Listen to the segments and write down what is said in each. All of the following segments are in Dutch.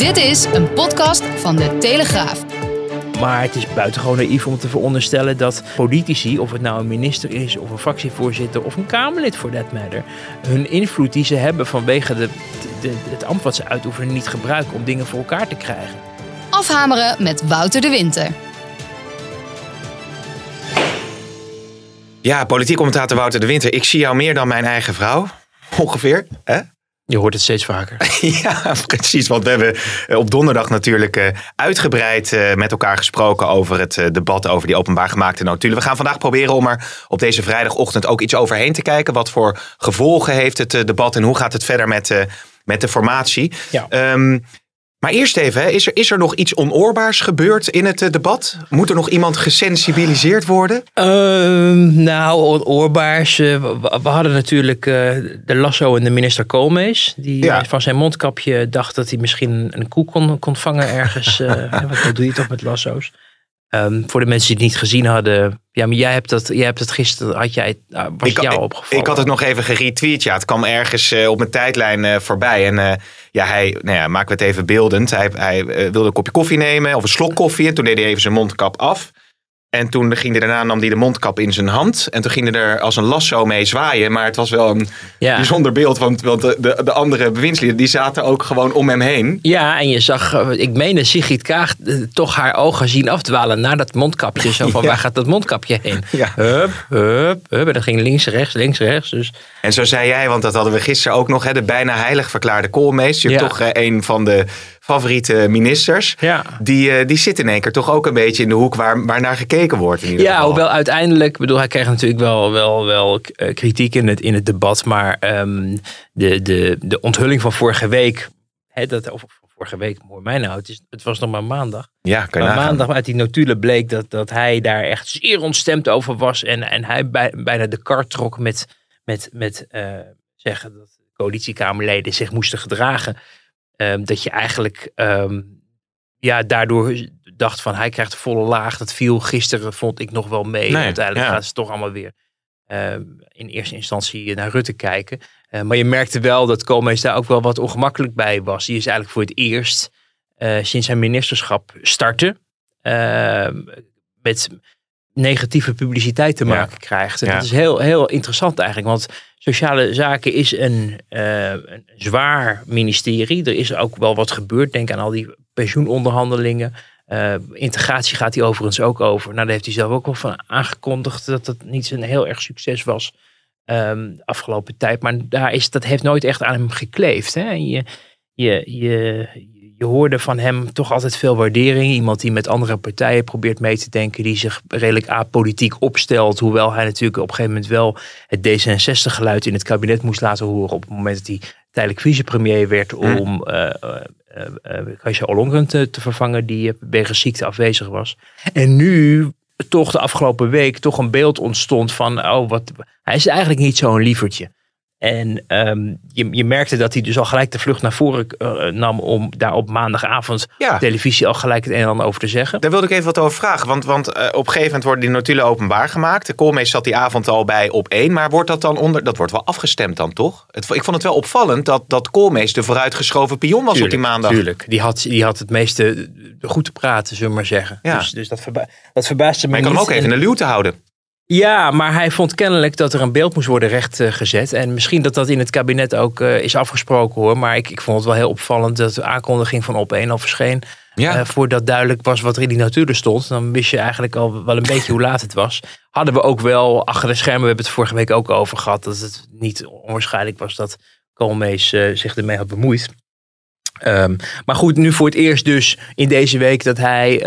Dit is een podcast van de Telegraaf. Maar het is buitengewoon naïef om te veronderstellen dat politici, of het nou een minister is, of een fractievoorzitter, of een Kamerlid voor that matter, hun invloed die ze hebben vanwege de, de, het ambt wat ze uitoefenen niet gebruiken om dingen voor elkaar te krijgen. Afhameren met Wouter de Winter. Ja, politiek commentator Wouter de Winter. Ik zie jou meer dan mijn eigen vrouw. Ongeveer. Hè? Je hoort het steeds vaker. ja, precies. Want we hebben eh, op donderdag natuurlijk eh, uitgebreid eh, met elkaar gesproken over het debat over die openbaar gemaakte notulen. We gaan vandaag proberen om er op deze vrijdagochtend ook iets overheen te kijken. Wat voor gevolgen heeft het debat en hoe gaat het verder met, met de formatie? Ja. Ehm, maar eerst even, is, er, is er nog iets onoorbaars gebeurd in het eh, debat? Moet er nog iemand gesensibiliseerd worden? Ehm, nou, onoorbaars. Uh, we, hadden natuurlijk uh, de Lasso en de minister Koolmees. Die van zijn mondkapje dacht dat hij misschien een koe kon, kon vangen ergens. wat doe je toch met lasso's? Um, voor de mensen die het niet gezien hadden. Ja, maar jij hebt dat, jij hebt het gisteren, had jij, uh, was ik, jou opgevallen? Ik had het nog even geretweet. Ja, het kwam ergens uh, op mijn tijdlijn uh, voorbij. En ja, hij, nou ja, maken we het even beeldend. Hij, hij wilde een kopje koffie nemen of een slok koffie. En toen deed hij even zijn mondkap af. En toen ging hij daarna, nam hij de mondkap in zijn hand. En toen ging hij er als een lasso mee zwaaien. Maar het was wel een bijzonder beeld. Want, want de, de, de, andere bewindslieden, die zaten ook gewoon om hem heen. Ja, en je zag, eh, ik meende Sigrid Kaag eh, toch haar ogen zien afdwalen naar dat mondkapje. Zo van, waar gaat dat mondkapje heen? Ja. Hup, hup, hup. En dat ging links, rechts, links, rechts. Dus. En zo zei jij, want dat hadden we gisteren ook nog. Hè, de bijna heilig verklaarde koolmees. Je hebt toch uh, een van de favoriete ministers. Ja. Die, uh, die zit in één keer toch ook een beetje in de hoek waar, waar naar gekeken wordt. In ieder ja, geval. hoewel uiteindelijk, bedoel, hij kreeg natuurlijk wel, wel, wel eh, kritiek in het, in het debat. Maar um, de, de, de onthulling van vorige week, hè, dat, of vorige week, mooi mij nou, het, is, het was nog maar maandag. Ja, kan maar maandag uit die notulen bleek dat, dat hij daar echt zeer ontstemd over was. En, en hij bij, bijna de kar trok met, met, met uh, zeggen dat coalitiekamerleden zich moesten gedragen. Um, dat je eigenlijk um, ja, daardoor dacht van hij krijgt de volle laag. Dat viel gisteren, vond ik nog wel mee. Nee, Uiteindelijk ja. gaan ze toch allemaal weer uh, in eerste instantie naar Rutte kijken. Uh, maar je merkte wel dat Koolmees daar ook wel wat ongemakkelijk bij was. Die is eigenlijk voor het eerst uh, sinds zijn ministerschap startte. met negatieve publiciteit te maken ja. krijgt. En ja. dat is heel, heel interessant eigenlijk. Want sociale zaken is een, uh, een, zwaar ministerie. Er is ook wel wat gebeurd. Denk aan al die pensioenonderhandelingen. Uh, integratie gaat hij overigens ook over. Nou, daar heeft hij zelf ook wel van aangekondigd dat het niet een heel erg succes was um, de afgelopen tijd. Maar daar is, dat heeft nooit echt aan hem gekleefd. Hè? Je, je, je, je hoorde van hem toch altijd veel waardering. Iemand die met andere partijen probeert mee te denken, die zich redelijk apolitiek opstelt. Hoewel hij natuurlijk op een gegeven moment wel het D66-geluid in het kabinet moest laten horen. op het moment dat hij tijdelijk vicepremier werd. om uh, uh, uh, Kasia Ollongren te, te, vervangen, die wegens ziekte afwezig was. En nu toch de afgelopen week toch een beeld ontstond van, oh, wat, hij is eigenlijk niet zo'n lievertje. En um, je, je merkte dat hij dus al gelijk de vlucht naar voren uh, nam om daar op maandagavond ja. televisie al gelijk het een en ander over te zeggen. Daar wilde ik even wat over vragen. Want, want uh, op een gegeven moment worden die notulen openbaar gemaakt. De Koolmees zat die avond al bij op één. Maar wordt dat dan onder. Dat wordt wel afgestemd dan toch? Het, ik vond het wel opvallend dat, dat Koolmees de vooruitgeschoven pion was tuurlijk, op die maandag. Tuurlijk. Die had, die had het meeste goed te praten, zullen we maar zeggen. Ja. Dus, dus dat, verba dat verbaasde me. Maar je kan hem ook even in de luw te houden. Ja, maar hij vond kennelijk dat er een beeld moest worden rechtgezet. En misschien dat dat in het kabinet ook uh, is afgesproken hoor. Maar ik, ik vond het wel heel opvallend dat de aankondiging van op één al verscheen. Ja. Uh, voordat duidelijk was wat er in die notulen stond. Dan wist je eigenlijk al wel een beetje hoe laat het was. Hadden we ook wel achter de schermen, we hebben het vorige week ook over gehad. Dat het niet onwaarschijnlijk was dat Koolmees uh, zich ermee had bemoeid. Um, maar goed, nu voor het eerst dus in deze week dat hij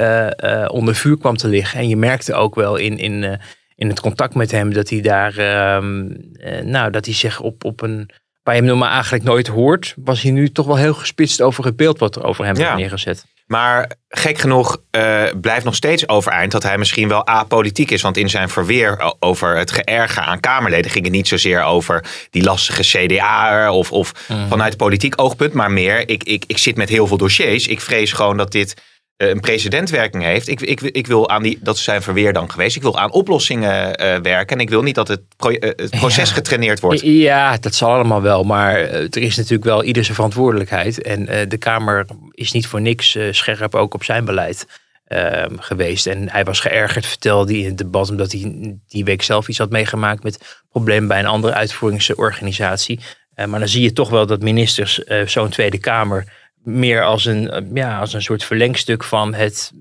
onder vuur kwam te liggen. En je merkte ook wel in... in in het contact met hem dat hij daar, um, uh, nou, dat hij zich op, op een waar je hem normaal eigenlijk nooit hoort, was hij nu toch wel heel gespitst over het beeld wat er over hem wordt neergezet. Maar gek genoeg uh, blijft nog steeds overeind dat hij misschien wel apolitiek is. Want in zijn verweer over het geërger aan Kamerleden ging het niet zozeer over die lastige CDA of, of mm. vanuit politiek oogpunt. Maar meer, ik, ik, ik zit met heel veel dossiers. Ik vrees gewoon dat dit eh, een precedentwerking heeft. Ik, ik, ik wil aan die, dat is zijn verweer dan geweest. Ik wil aan oplossingen uh, werken. En ik wil niet dat het, het proces ja. getraineerd wordt. Ja, dat zal allemaal wel. Maar er is natuurlijk wel ieder zijn verantwoordelijkheid. En de Kamer is niet voor niks scherp ook op zijn beleid. Ehm, geweest. En hij was geërgerd, vertelde hij in het debat, omdat hij die week zelf iets had meegemaakt met problemen bij een andere uitvoeringsorganisatie. Maar dan zie je toch wel dat ministers zo'n Tweede Kamer meer als een, eh, ja, als een soort verlengstuk van het,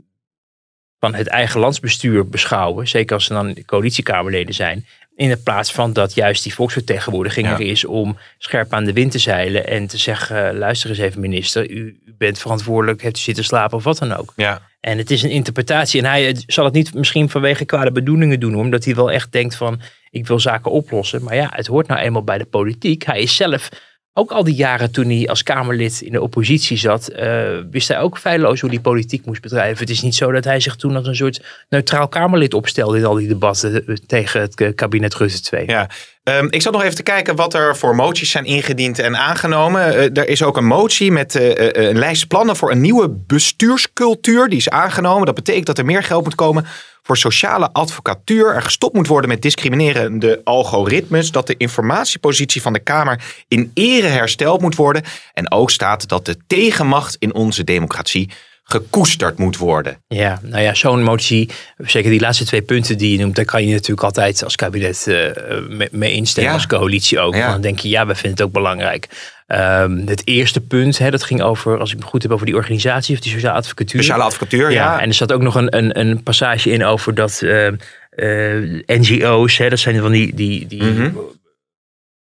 van het eigen landsbestuur beschouwen. Zeker als ze dan coalitiekamerleden zijn. In de plaats van dat juist die volksvertegenwoordiging er is om scherp aan de wind te zeilen en te zeggen: eh, luister eens even, minister, u, u bent verantwoordelijk, heeft u zitten slapen of wat dan ook. Ja. En het is een interpretatie. En hij zal het niet misschien vanwege kwade bedoelingen doen, omdat hij wel echt denkt van ik wil zaken oplossen. Maar ja, het hoort nou eenmaal bij de politiek. Hij is zelf ook al die jaren toen hij als Kamerlid in de oppositie zat, uh, wist hij ook feilloos hoe hij politiek moest bedrijven. Het is niet zo dat hij zich toen als een soort neutraal Kamerlid opstelde in al die debatten eh, tegen het eh, kabinet Rutte 2. Ja, um, ik zat nog even te kijken wat er voor moties zijn ingediend en aangenomen. Uh, er is ook een motie met uh, een lijst plannen voor een nieuwe bestuurscultuur. Die is aangenomen. Dat betekent dat er meer geld moet komen voor sociale advocatuur er gestopt moet worden met discriminerende algoritmes, dat de informatiepositie van de Kamer in ere hersteld moet worden en ook staat dat de tegenmacht in onze democratie gekoesterd moet worden. Ja, nou ja, zo'n motie, zeker die laatste twee punten die je noemt, daar kan je natuurlijk altijd als kabinet uh, mee instemmen, als coalitie ook. Dan denk je, ja, we vinden het ook belangrijk. Um, het eerste punt, hè, dat ging over, als ik me goed heb, over die organisatie of die sociale advocatuur. Sociale advocatuur, ja. En er zat ook nog een, een, een passage in over dat uh, uh, NGO's, hè, dat zijn van die, die, die mm -hmm.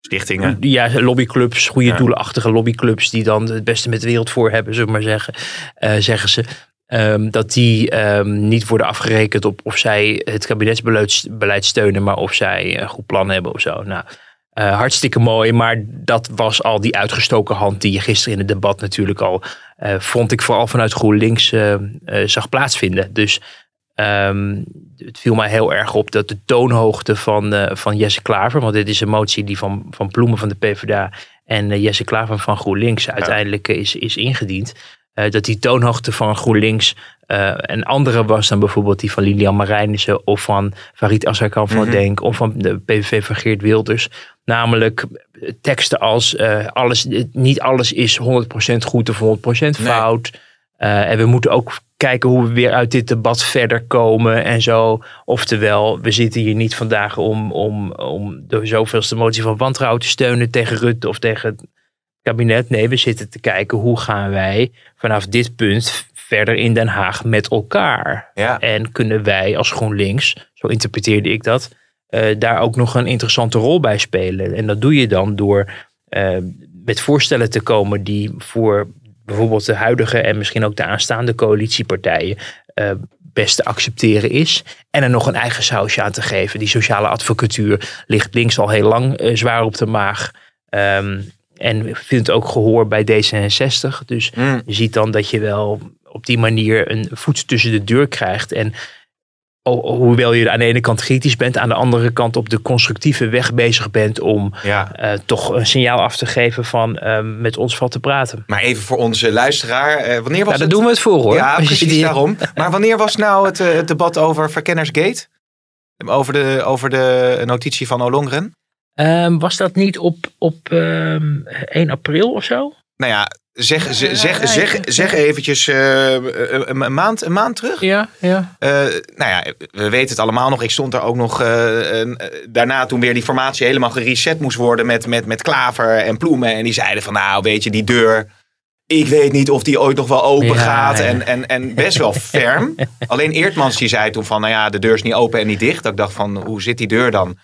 Stichtingen. Ja, lobbyclubs, goede ja. doelenachtige lobbyclubs die dan het beste met de wereld voor hebben, zullen we maar zeggen, uh, zeggen ze. Um, dat die um, niet worden afgerekend op of zij het kabinetsbeleid steunen, maar of zij een goed plan hebben of zo. Nou, uh, hartstikke mooi, maar dat was al die uitgestoken hand die je gisteren in het debat natuurlijk al, uh, vond ik vooral vanuit GroenLinks zag plaatsvinden. Dus um, het viel mij heel erg op dat de toonhoogte van, van Jesse Klaver, want dit is een motie die van, van Ploemen van de PvdA en Jesse Klaver van GroenLinks uiteindelijk is, is ingediend. dat die toonhoogte van GroenLinks een andere was dan bijvoorbeeld die van Lilian Marijnissen of van Farid Azarkan van mm -hmm. Denk of van de PVV van Geert Wilders. Namelijk teksten als alles, niet alles is 100% goed of 100% fout. Nee. Uh, en we moeten ook kijken hoe we weer uit dit debat verder komen en zo. Oftewel, we zitten hier niet vandaag om, om, om de zoveelste motie van wantrouwen te steunen tegen Rutte of tegen het kabinet. Nee, we zitten te kijken hoe gaan wij vanaf dit punt verder in Den Haag met elkaar. Ja. En kunnen wij als GroenLinks, zo interpreteerde ik dat, uh, daar ook nog een interessante rol bij spelen. En dat doe je dan door uh, met voorstellen te komen die voor bijvoorbeeld de huidige en misschien ook de aanstaande coalitiepartijen uh, best te accepteren is. En er nog een eigen sausje aan te geven. Die sociale advocatuur ligt links al heel lang zwaar op de maag. Um, en vindt ook gehoor bij D66. Dus mm. je ziet dan dat je wel op die manier een voet tussen de deur krijgt. En hoewel je aan de ene kant kritisch bent, aan de andere kant op de constructieve weg bezig bent om ja. uh, toch een signaal af te geven van uh, met ons valt te praten. Maar even voor onze luisteraar, uh, wanneer was ja, daar doen we het voor hoor. Ja, precies die... daarom. Maar wanneer was nou het, het debat over Verkennersgate? Over de, over de notitie van Olongren? Um, was dat niet op, op um, 1 april of zo? Nou ja, Zeg, zeg, zeg, zeg, zeg eventjes uh, een, maand, een maand terug. Ja, ja. Uh, nou ja, we weten het allemaal nog. Ik stond er ook nog uh, daarna toen weer die formatie helemaal gereset moest worden met, met, met Klaver en Ploemen. En die zeiden van nou weet je, die deur, ik weet niet of die ooit nog wel open ja, gaat. Ja. En, en, en best wel ferm. Alleen Eertmans die zei toen van nou ja, de deur is niet open en niet dicht. Dat ik dacht van hoe zit die deur dan?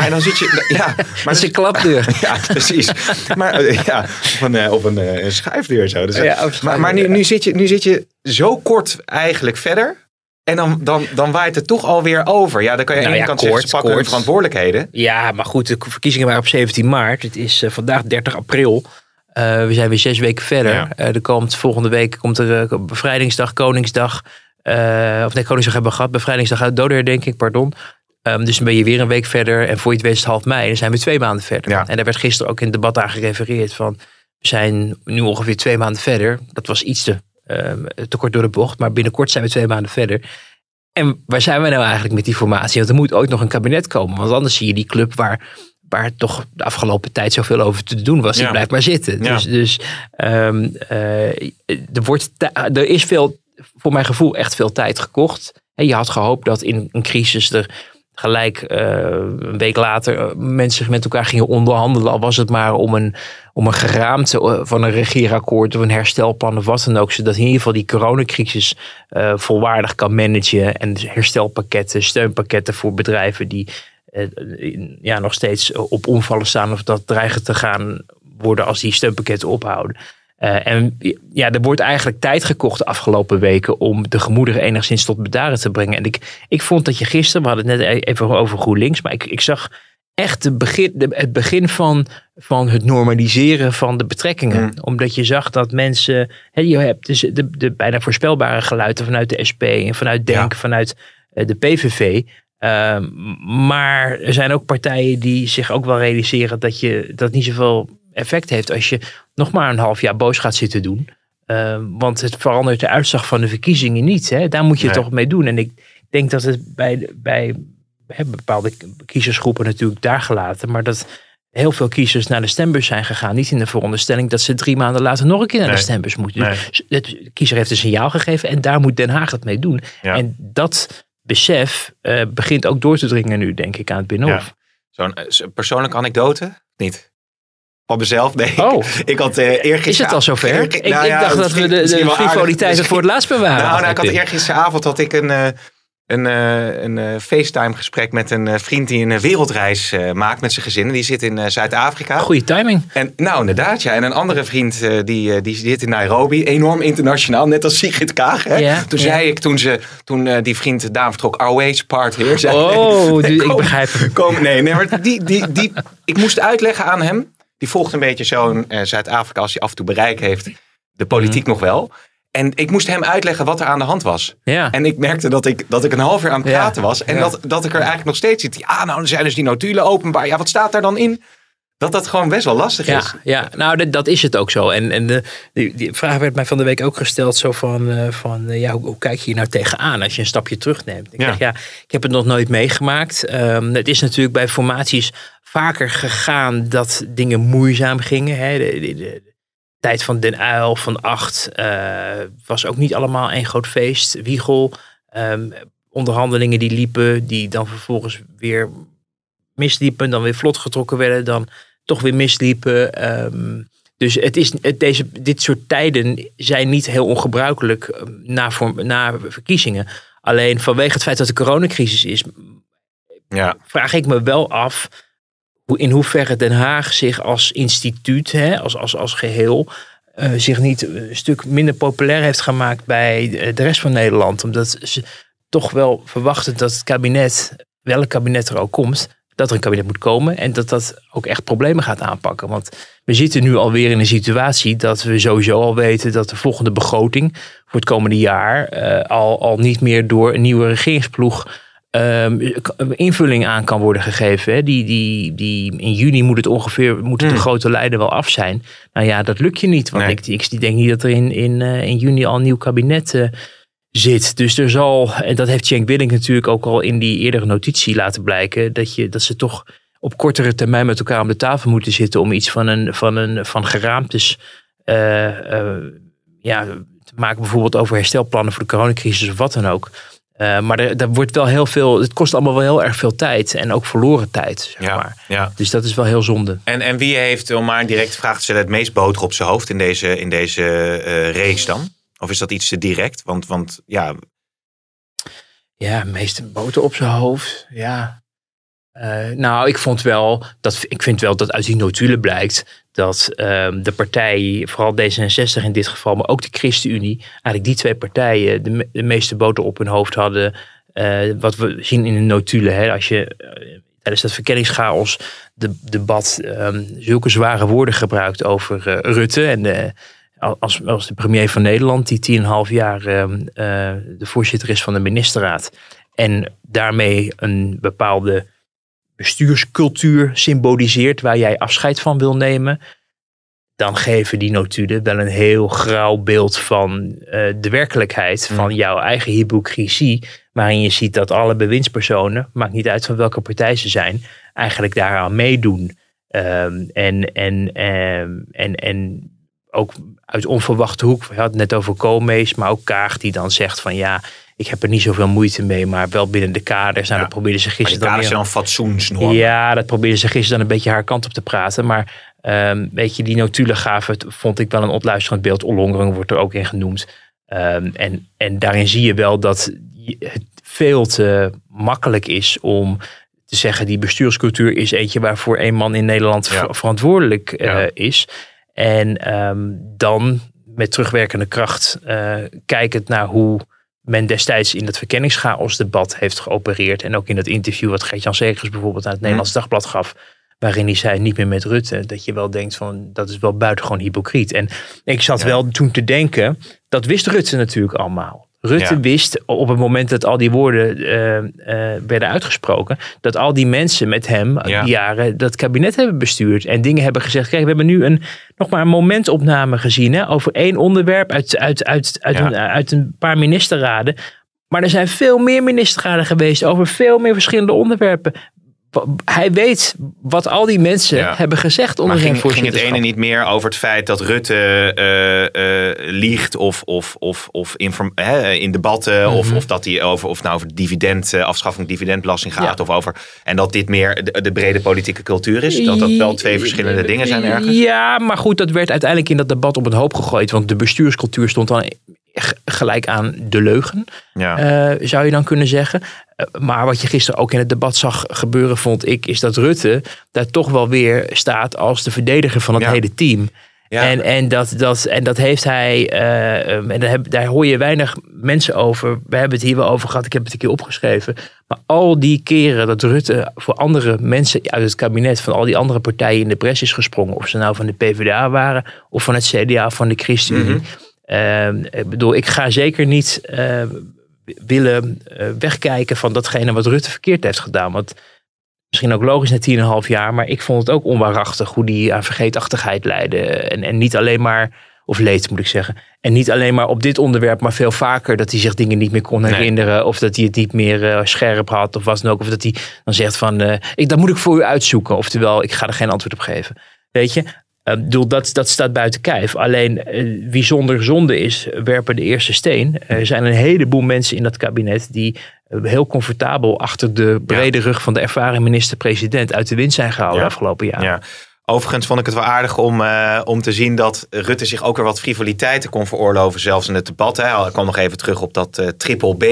Maar dan zit je. Ja, maar dat is een klapdeur. Ja, precies. Maar ja, of een, of een, een schuifdeur zo. Dus, ja, maar maar nu, nu, zit je, nu zit je zo kort eigenlijk verder. En dan, dan, dan waait het toch alweer over. Ja, dan kan je aan Nou de ene ja, kant kort, pakken verantwoordelijkheden. Ja, maar goed, de verkiezingen waren op 17 maart. Het is eh, vandaag 30 april. Eh, we zijn weer zes weken verder. Ja. Eh, er komt volgende week komt er eh, bevrijdingsdag, Koningsdag. eh, of nee, Koningsdag hebben we gehad. Bevrijdingsdag dodenherdenking, pardon. Ehm, dus dan ben je weer een week verder. En voor je het weet is het half mei. Dan zijn we twee maanden verder. Ja. En daar werd gisteren ook in het debat aan gerefereerd van... We zijn nu ongeveer twee maanden verder. Dat was iets te, ehm, te kort door de bocht. Maar binnenkort zijn we twee maanden verder. En waar zijn we nou eigenlijk met die formatie? Want er moet ooit nog een kabinet komen. Want anders zie je die club waar, waar toch de afgelopen tijd zoveel over te doen was. Die Ja. blijft maar zitten. Ja. Dus, dus ehm, eh, er, wordt, er is veel, voor mijn gevoel echt veel tijd gekocht. En je had gehoopt dat in een crisis er gelijk eh, een week later eh, mensen met elkaar gingen onderhandelen. Al was het maar om een, om een geraamte eh, van een regeerakkoord of een herstelplan of wat dan ook. Zodat in ieder geval die coronacrisis volwaardig kan managen. En dus herstelpakketten, steunpakketten voor bedrijven die ja, nog steeds op omvallen staan. Of dat dreigen te gaan worden als die steunpakketten ophouden. Eh, en ja, er wordt eigenlijk tijd gekocht de afgelopen weken om de gemoederen enigszins tot bedaren te brengen. En ik, ik vond dat je gisteren, we hadden het net e- even over GroenLinks, maar ik, ik zag echt de begin, het begin van, van het normaliseren van de betrekkingen. Mm. Omdat je zag dat mensen, hè, je hebt dus de, de bijna voorspelbare geluiden vanuit de SP en vanuit Denk, Ja. vanuit eh, de PVV. Ehm, maar er zijn ook partijen die zich ook wel realiseren dat je dat niet zoveel effect heeft als je nog maar een half jaar boos gaat zitten doen. Ehm, want het verandert de uitslag van de verkiezingen niet. Hè? Daar moet je Nee. toch mee doen. En ik denk dat het bij, bij hè, bepaalde kiezersgroepen natuurlijk daar gelaten. Maar dat heel veel kiezers naar de stembus zijn gegaan. Niet in de veronderstelling dat ze drie maanden later nog een keer naar Nee. de stembus moeten. Nee. Dus de kiezer heeft een signaal gegeven en daar moet Den Haag het mee doen. Ja. En dat besef eh, begint ook door te dringen nu, denk ik, aan het Binnenhof. Zo'n eh, zo'n persoonlijke anekdote? Niet. Van mezelf? Nee. Oh, Ik had eh eergisteren... is het al zover? Ik, nou ik ja, dacht dat we de, de frivoliteiten voor het laatst bewaren. Nou, nou, ik had eergisteravond had ik een, eh, een, eh, een eh, FaceTime gesprek met een vriend die een wereldreis maakt met zijn gezin. Die zit in Zuid-Afrika. Goede timing. En nou, inderdaad, ja. En een andere vriend die, die zit in Nairobi, enorm internationaal, net als Sigrid Kaag. Hè? Toen zei ik, toen, ze, toen die vriend Daan vertrok, always part here. Zei Oh, ik begrijp het. Kom, nee, nee, maar die, die, die, ik moest uitleggen aan hem. Die volgt een beetje zo'n eh, Zuid-Afrika als hij af en toe bereik heeft. De politiek Mhm. nog wel. En ik moest hem uitleggen wat er aan de hand was. Ja. En ik merkte dat ik, dat ik een half uur aan het Ja. praten was. En Ja. dat, dat ik er eigenlijk nog steeds zit. Ja, nou, dan zijn dus die notulen openbaar. Ja, wat staat daar dan in? Dat dat gewoon best wel lastig is. Ja, ja, nou dat, dat is het ook zo. En, en de, die, die vraag werd mij van de week ook gesteld. Zo van, eh, van eh, ja, hoe, hoe kijk je hier nou tegenaan als je een stapje terugneemt? Ik Ja. zeg ja, ik heb het nog nooit meegemaakt. Ehm, het is natuurlijk bij formaties vaker gegaan dat dingen moeizaam gingen. Hè? De, de, de tijd van Den Uil, van Acht, eh, was ook niet allemaal één groot feest. Wiegel, ehm, onderhandelingen die liepen, die dan vervolgens weer misliepen, dan weer vlot getrokken werden, dan toch weer misliepen. Ehm, dus het is, het, deze, dit soort tijden zijn niet heel ongebruikelijk eh, na, voor, na verkiezingen. Alleen vanwege het feit dat de coronacrisis is, Ja, vraag ik me wel af hoe, in hoeverre Den Haag zich als instituut, hè, als, als, als geheel, eh, zich niet een stuk minder populair heeft gemaakt bij de rest van Nederland. Omdat ze toch wel verwachten dat het kabinet, welk kabinet er ook komt, dat er een kabinet moet komen en dat dat ook echt problemen gaat aanpakken. Want we zitten nu alweer in een situatie dat we sowieso al weten dat de volgende begroting voor het komende jaar eh, al, al niet meer door een nieuwe regeringsploeg ehm, invulling aan kan worden gegeven. Hè. Die, die, die, in juni moet het ongeveer moeten de Hmm. grote lijnen wel af zijn. Nou ja, dat lukt je niet. Want Nee. ik, ik denk niet dat er in, in, eh, in juni al een nieuw kabinet eh, zit. Dus er zal, en dat heeft Cenk Willink natuurlijk ook al in die eerdere notitie laten blijken, dat, je, dat ze toch op kortere termijn met elkaar om de tafel moeten zitten om iets van, een, van, een, van geraamtes eh, eh, ja, te maken. Bijvoorbeeld over herstelplannen voor de coronacrisis of wat dan ook. Eh, maar er, er wordt wel heel veel, het kost allemaal wel heel erg veel tijd en ook verloren tijd, zeg ja, maar. ja. Dus dat is wel heel zonde. En, en wie heeft, om maar een directe vraag te stellen, het meest boter op zijn hoofd in deze, in deze race dan? Of is dat iets te direct? Want, want ja, Ja, meeste boter op zijn hoofd. Ja. Eh, nou, ik vond wel dat ik vind wel dat uit die notulen blijkt dat ehm, de partij, vooral D66 in dit geval, maar ook de ChristenUnie, eigenlijk die twee partijen de, meeste boter op hun hoofd hadden. Eh, wat we zien in de notulen, hè, als je uh, tijdens dat verkenningschaos de debat um, zulke zware woorden gebruikt over Rutte en als, als de premier van Nederland, die 10,5 jaar ehm, de voorzitter is van de ministerraad en daarmee een bepaalde bestuurscultuur symboliseert waar jij afscheid van wil nemen, dan geven die notulen wel een heel grauw beeld van uh, de werkelijkheid, mm. van jouw eigen hypocrisie, waarin je ziet dat alle bewindspersonen, maakt niet uit van welke partij ze zijn, eigenlijk daaraan meedoen. Um, en, en, um, en, en ook uit onverwachte hoek, we hadden het net over Koolmees, maar ook Kaag die dan zegt van ja, ik heb er niet zoveel moeite mee, maar wel binnen de kaders. Nou, ja. dat probeerden ze gisteren de kaders dan. zijn fatsoensnorm. Ja, dat probeerden ze gisteren dan een beetje haar kant op te praten. Maar um, weet je, die notulen gaven, vond ik wel een opluisterend beeld. Ollongren wordt er ook in genoemd. Um, en, en daarin zie je wel dat het veel te makkelijk is om te zeggen, die bestuurscultuur is eentje waarvoor één man in Nederland ja. verantwoordelijk uh, ja. is. En um, dan met terugwerkende kracht uh, kijkend naar hoe men destijds in het verkenningschaosdebat heeft geopereerd. En ook in het interview wat Gert-Jan Segers bijvoorbeeld aan het Nederlands Dagblad gaf. Waarin hij zei, niet meer met Rutte. Dat je wel denkt van, dat is wel buitengewoon hypocriet. En ik zat ja. wel toen te denken, dat wist Rutte natuurlijk allemaal. Rutte ja. wist op het moment dat al die woorden uh, uh, werden uitgesproken, dat al die mensen met hem ja. die jaren dat kabinet hebben bestuurd en dingen hebben gezegd. Kijk, we hebben nu een, nog maar een momentopname gezien hè, over één onderwerp uit, uit, uit, uit, ja. een, uit een paar ministerraden. Maar er zijn veel meer ministerraden geweest over veel meer verschillende onderwerpen hij weet wat al die mensen ja. hebben gezegd onder maar ging, ging, ging het ene niet meer over het feit dat Rutte uh, uh, liegt of, of, of, of inform, hè, in debatten mm -hmm. of, of dat hij over, of nou over dividend, uh, afschaffing dividendbelasting gaat ja. of over en dat dit meer de, de, brede politieke cultuur is. Dat dat wel twee verschillende dingen zijn ergens. Ja, maar goed, dat werd uiteindelijk in dat debat op een hoop gegooid, want de bestuurscultuur stond dan gelijk aan de leugen, ja. uh, zou je dan kunnen zeggen. Uh, maar wat je gisteren ook in het debat zag gebeuren, vond ik, is dat Rutte daar toch wel weer staat als de verdediger van het ja. hele team. Ja. En, en, dat, dat, en dat heeft hij, uh, en daar, heb, daar, hoor je weinig mensen over. We hebben het hier wel over gehad, ik heb het een keer opgeschreven. Maar al die keren dat Rutte voor andere mensen uit het kabinet, van al die andere partijen in de pres is gesprongen. Of ze nou van de PvdA waren, of van het CDA, van de ChristenUnie. Mm -hmm. Uh, ik bedoel, ik ga zeker niet uh, willen uh, wegkijken van datgene wat Rutte verkeerd heeft gedaan. Want misschien ook logisch na 10,5 jaar, maar ik vond het ook onwaarachtig hoe die aan vergeetachtigheid leidde. En, en niet alleen maar, of leed moet ik zeggen, en niet alleen maar op dit onderwerp, maar veel vaker dat hij zich dingen niet meer kon herinneren. Nee. Of dat hij het niet meer scherp had, of was dan ook. Of dat hij dan zegt van, ik, dat moet ik voor u uitzoeken. Oftewel, ik ga er geen antwoord op geven. Weet je, Uh, bedoel, dat, dat staat buiten kijf. Alleen uh, wie zonder zonde is, werpen de eerste steen. Er zijn een heleboel mensen in dat kabinet die uh, heel comfortabel achter de brede rug van de ervaren minister-president uit de wind zijn gehouden ja. afgelopen jaar. Ja. Overigens vond ik het wel aardig om, uh, om te zien dat Rutte zich ook weer wat frivoliteiten kon veroorloven, zelfs in het debat. Hè. Ik kwam nog even terug op dat uh, triple B.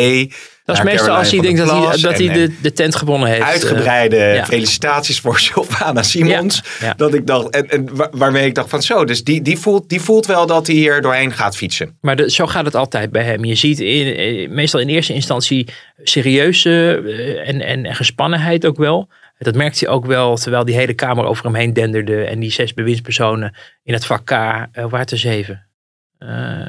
Dat is meestal als hij denkt dat hij, dat hij de, de tent gewonnen heeft. Uitgebreide uh, ja. felicitaties voor Sylvana Simons. Ja, ja. Dat ik dacht, en, en waarmee ik dacht van zo, dus die, die, voelt, die voelt wel dat hij hier doorheen gaat fietsen. Maar de, zo gaat het altijd bij hem. Je ziet in, meestal in eerste instantie serieuze en, en, en gespannenheid ook wel. Dat merkte hij ook wel terwijl die hele kamer over hem heen denderde. En die zes bewindspersonen in het vak K, uh, waar te zeven? Uh,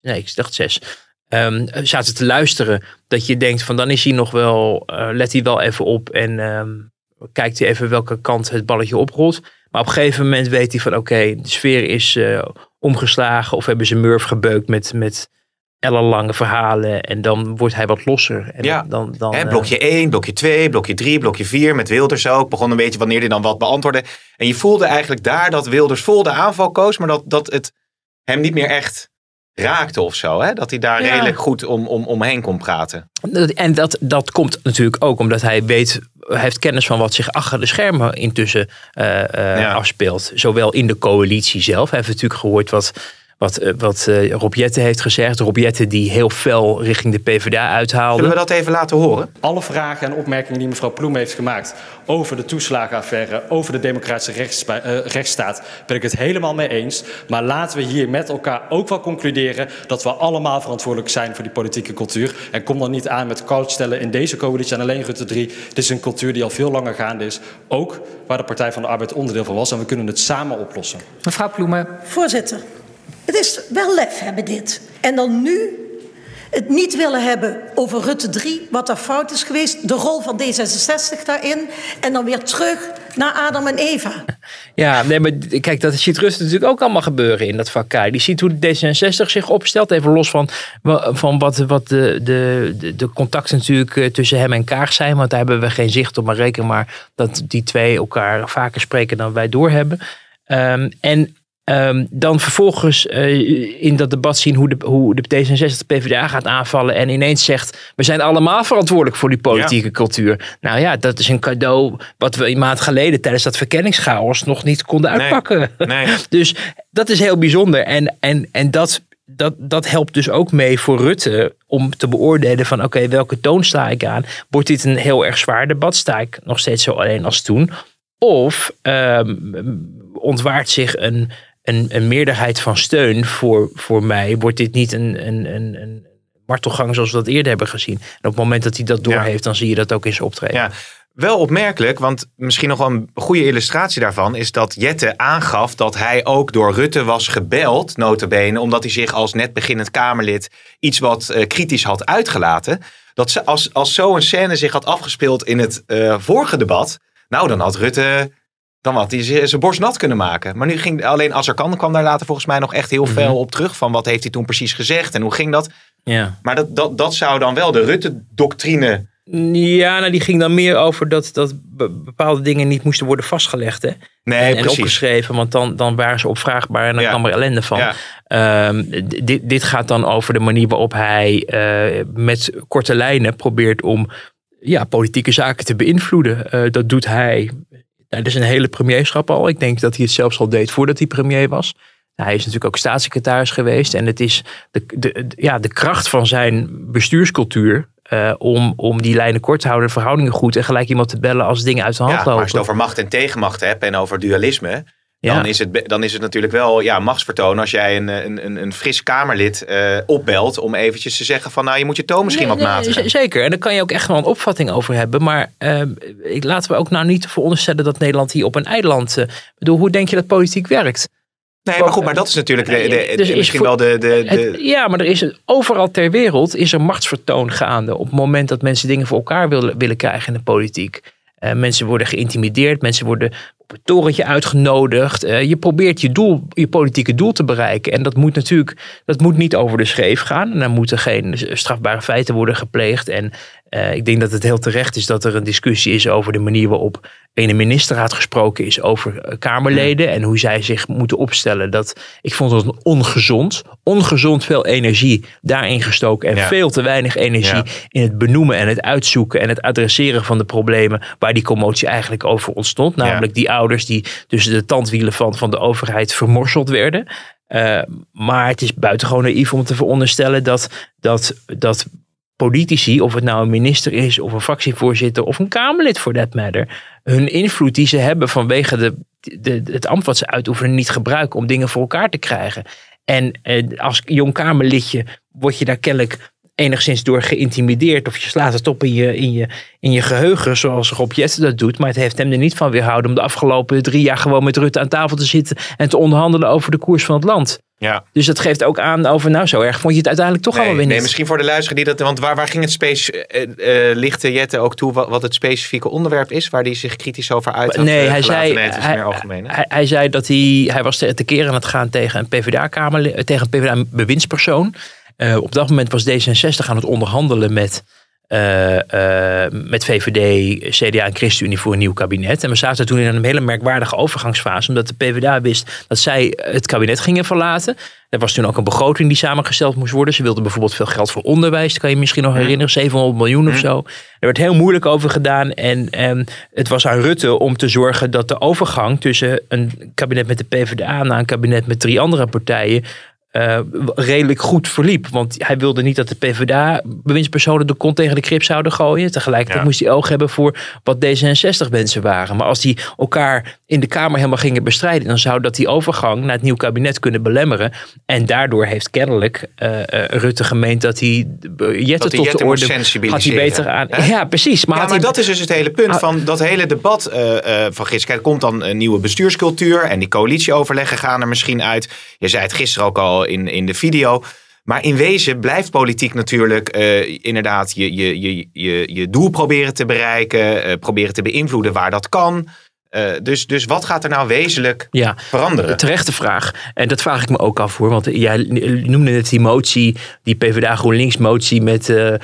nee, ik dacht zes. Um, zaten te luisteren. Dat je denkt van dan is hij nog wel, uh, let hij wel even op. En um, kijkt hij even welke kant het balletje oprolt. Maar op een gegeven moment weet hij van oké, de sfeer is omgeslagen. Of hebben ze Murph gebeukt met... met ellenlange verhalen en dan wordt hij wat losser. En ja, dan, dan, He, blokje 1, blokje 2, blokje 3, blokje 4 met Wilders ook. Begon een beetje wanneer hij dan wat beantwoordde. En je voelde eigenlijk daar dat Wilders vol de aanval koos, maar dat, dat het hem niet meer echt raakte of zo. Hè? Dat hij daar ja. redelijk goed om, om, omheen kon praten. En dat, dat komt natuurlijk ook omdat hij weet, hij heeft kennis van wat zich achter de schermen intussen uh, uh, ja. afspeelt. Zowel in de coalitie zelf. Hij heeft natuurlijk gehoord wat wat, uh, wat Rob Jette heeft gezegd. Rob Jette die heel fel richting de PvdA uithaalde. Zullen we dat even laten horen? Alle vragen en opmerkingen die mevrouw Ploem heeft gemaakt over de toeslagenaffaire, over de democratische rechts, uh, rechtsstaat, ben ik het helemaal mee eens. Maar laten we hier met elkaar ook wel concluderen dat we allemaal verantwoordelijk zijn voor die politieke cultuur. En kom dan niet aan met stellen in deze coalitie en alleen Rutte 3. Dit is een cultuur die al veel langer gaande is. Ook waar de Partij van de Arbeid onderdeel van was. En we kunnen het samen oplossen. Mevrouw Ploemen. Voorzitter. Het is wel lef hebben dit. En dan nu het niet willen hebben over Rutte 3, wat er fout is geweest, de rol van D66 daarin, en dan weer terug naar Adam en Eva. Ja, nee, maar kijk, dat ziet Rutte natuurlijk ook allemaal gebeuren in dat vak. Die ziet hoe D66 zich opstelt, even los van, van wat, wat de, de, de contacten natuurlijk eh, tussen hem en Kaag zijn, want daar hebben we geen zicht op, maar reken maar dat die twee elkaar vaker spreken dan wij doorhebben. Um, en Um, dan vervolgens uh, in dat debat zien hoe de, hoe de D66 de PvdA gaat aanvallen. En ineens zegt, we zijn allemaal verantwoordelijk voor die politieke ja. cultuur. Nou ja, dat is een cadeau wat we een maand geleden tijdens dat verkenningschaos nog niet konden uitpakken. Nee. Nee. dus dat is heel bijzonder. En, en, en dat, dat, dat helpt dus ook mee voor Rutte om te beoordelen van oké, okay, welke toon sta ik aan? Wordt dit een heel erg zwaar debat? Sta ik nog steeds zo alleen als toen? Of um, ontwaart zich een een, een meerderheid van steun voor, voor mij, wordt dit niet een, een, een, een martelgang zoals we dat eerder hebben gezien. En op het moment dat hij dat doorheeft, ja. dan zie je dat ook in zijn optreden. Ja. Wel opmerkelijk, want misschien nog wel een goede illustratie daarvan is dat Jette aangaf dat hij ook door Rutte was gebeld, notabene, omdat hij zich als net beginnend Kamerlid iets wat uh, kritisch had uitgelaten. Dat ze, als, als zo'n scène zich had afgespeeld in het uh, vorige debat, nou dan had Rutte dan had hij zijn borst nat kunnen maken. Maar nu ging alleen als er kan, kwam daar later volgens mij nog echt heel veel op terug. Van wat heeft hij toen precies gezegd en hoe ging dat? Ja. Maar dat, dat, dat zou dan wel de Rutte-doctrine. Ja, nou die ging dan meer over dat, dat bepaalde dingen niet moesten worden vastgelegd. Hè? Nee, en, precies. en opgeschreven, want dan, dan waren ze opvraagbaar en dan Ja. kwam er ellende van. Ja. Um, dit, dit gaat dan over de manier waarop hij uh, met korte lijnen probeert om ja, politieke zaken te beïnvloeden. Uh, dat doet hij nou, dat is een hele premierschap al. Ik denk dat hij het zelfs al deed voordat hij premier was. Nou, hij is natuurlijk ook staatssecretaris geweest. En het is de, de, ja, de kracht van zijn bestuurscultuur. Uh, om, om die lijnen kort te houden, de verhoudingen goed. En gelijk iemand te bellen als dingen uit de hand ja, lopen. Maar als je het over macht en tegenmacht hebt en over dualisme. Ja. Dan, is het, dan is het natuurlijk wel ja, machtsvertoon als jij een, een, een, fris Kamerlid uh, opbelt om eventjes te zeggen van nou je moet je toon misschien nee, wat matigen. Nee, zeker, en daar kan je ook echt wel een opvatting over hebben. Maar uh, laten we ook nou niet veronderstellen dat Nederland hier op een eiland... Uh, bedoel, hoe denk je dat politiek werkt? Nee, maar goed, maar dat is natuurlijk de, de, Dus is misschien voor- wel de... de, Het- ja, maar er is overal ter wereld is er machtsvertoon gaande. Op het moment dat mensen dingen voor elkaar willen, willen krijgen in de politiek. Eh, mensen worden geïntimideerd, mensen worden torentje uitgenodigd. Eh, je probeert je, doel, je politieke doel te bereiken. En dat moet natuurlijk dat moet niet over de scheef gaan. En moeten geen strafbare feiten worden gepleegd. En eh, ik denk dat het heel terecht is dat er een discussie is over de manier waarop in de ministerraad gesproken is over eh, Kamerleden. En hoe zij zich moeten opstellen. Dat, ik vond het ongezond. Ongezond veel energie daarin gestoken. En Ja. veel te weinig energie Ja. in het benoemen en het uitzoeken en het adresseren van de problemen waar die commotie eigenlijk over ontstond. Namelijk die ouders die tussen de tandwielen van, van de overheid vermorseld werden. Uh, maar het is buitengewoon naïef om te veronderstellen dat, dat, dat politici, of het nou een minister is of een fractievoorzitter of een Kamerlid voor that matter, hun invloed die ze hebben vanwege de, de, het ambt wat ze uitoefenen niet gebruiken om dingen voor elkaar te krijgen. En eh, als jong Kamerlidje word je daar kennelijk enigszins door geïntimideerd. Of je slaat het op in je, in je, in je geheugen, zoals Rob Jette dat doet. Maar het heeft hem er niet van weerhouden om de afgelopen drie jaar gewoon met Rutte aan tafel te zitten en te onderhandelen over de koers van het land. ja. Dus dat geeft ook aan over, nou zo erg vond je het uiteindelijk toch Nee, allemaal weer nee, misschien voor de luisteraar die dat... Want waar, waar ging het space... eh eh, lichtte Jette ook toe wat, wat het specifieke onderwerp is... waar hij zich kritisch over uit had Nee, eh, hij zei, Nee, hij, meer algemeen. hè? hij, hij zei dat hij, hij was te, te keren aan het gaan tegen een PvdA-kamer, tegen een PvdA-bewindspersoon. Uh, op dat moment was D66 aan het onderhandelen met, uh, uh, met VVD, CDA en ChristenUnie voor een nieuw kabinet. En we zaten toen in een hele merkwaardige overgangsfase, omdat de PvdA wist dat zij het kabinet gingen verlaten. Er was toen ook een begroting die samengesteld moest worden. Ze wilden bijvoorbeeld veel geld voor onderwijs. Dat kan je misschien nog herinneren. 700 miljoen of zo. Er werd heel moeilijk over gedaan. En, en het was aan Rutte om te zorgen dat de overgang tussen een kabinet met de PvdA naar een kabinet met drie andere partijen uh, redelijk goed verliep. Want hij wilde niet dat de PvdA-bewindspersonen de kont tegen de krip zouden gooien. Tegelijkertijd moest hij oog hebben voor wat D66-mensen waren. Maar als die elkaar in de Kamer helemaal gingen bestrijden, dan zou dat die overgang naar het nieuw kabinet kunnen belemmeren. En daardoor heeft kennelijk uh, uh, Rutte gemeend dat hij Jette tot de orde had hij beter aan. Ja, precies. Maar, ja, maar dat is dus het hele punt ah. van dat hele debat van gisteren. Er komt dan een nieuwe bestuurscultuur en die coalitieoverleggen gaan er misschien uit. Je zei het gisteren ook al in, in de video. Maar in wezen blijft politiek natuurlijk uh, inderdaad je, je, je, je, je doel proberen te bereiken, uh, proberen te beïnvloeden waar dat kan. Uh, dus, dus wat gaat er nou wezenlijk ja, veranderen? Terechte vraag. En dat vraag ik me ook af hoor. Want jij noemde net die motie, die PvdA GroenLinks motie met uh,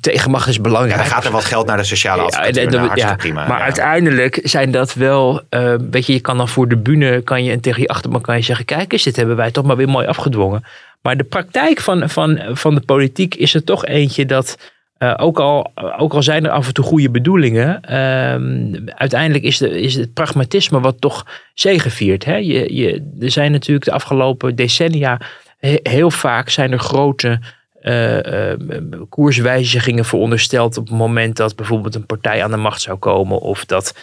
tegenmacht is belangrijk. Ja, dan gaat er wat geld naar de sociale advocatuur. Ja, nou, ja, prima. Maar uiteindelijk zijn dat wel, uh, weet je, je kan dan voor de bühne kan je, en tegen je achterban kan je zeggen, kijk eens, dit hebben wij toch maar weer mooi afgedwongen. Maar de praktijk van, van, van de politiek is er toch eentje dat uh, ook, al, ook al zijn er af en toe goede bedoelingen, uh, uiteindelijk is, de, is het pragmatisme wat toch zegeviert. Hè? Je, je, er zijn natuurlijk de afgelopen decennia heel vaak zijn er grote uh, koerswijzigingen verondersteld op het moment dat bijvoorbeeld een partij aan de macht zou komen of dat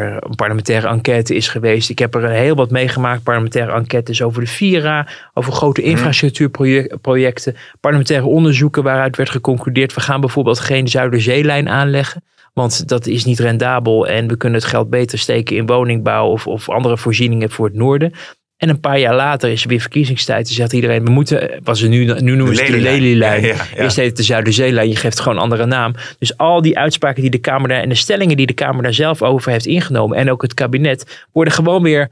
er een parlementaire enquête is geweest. Ik heb er heel wat meegemaakt. Parlementaire enquêtes over de Vira, over grote mhm. infrastructuurprojecten, parlementaire onderzoeken waaruit werd geconcludeerd: we gaan bijvoorbeeld geen Zuiderzeelijn aanleggen. Want dat is niet rendabel en we kunnen het geld beter steken in woningbouw of, of andere voorzieningen voor het noorden. En een paar jaar later is er weer verkiezingstijd. Dan zegt iedereen, we moeten, was er nu, nu noemen ze de Lelylijn. Ja, ja, Eerst heet het de Zuiderzeelijn, je geeft gewoon een andere naam. Dus al die uitspraken die de Kamer daar en de stellingen die de Kamer daar zelf over heeft ingenomen. En ook het kabinet, worden gewoon weer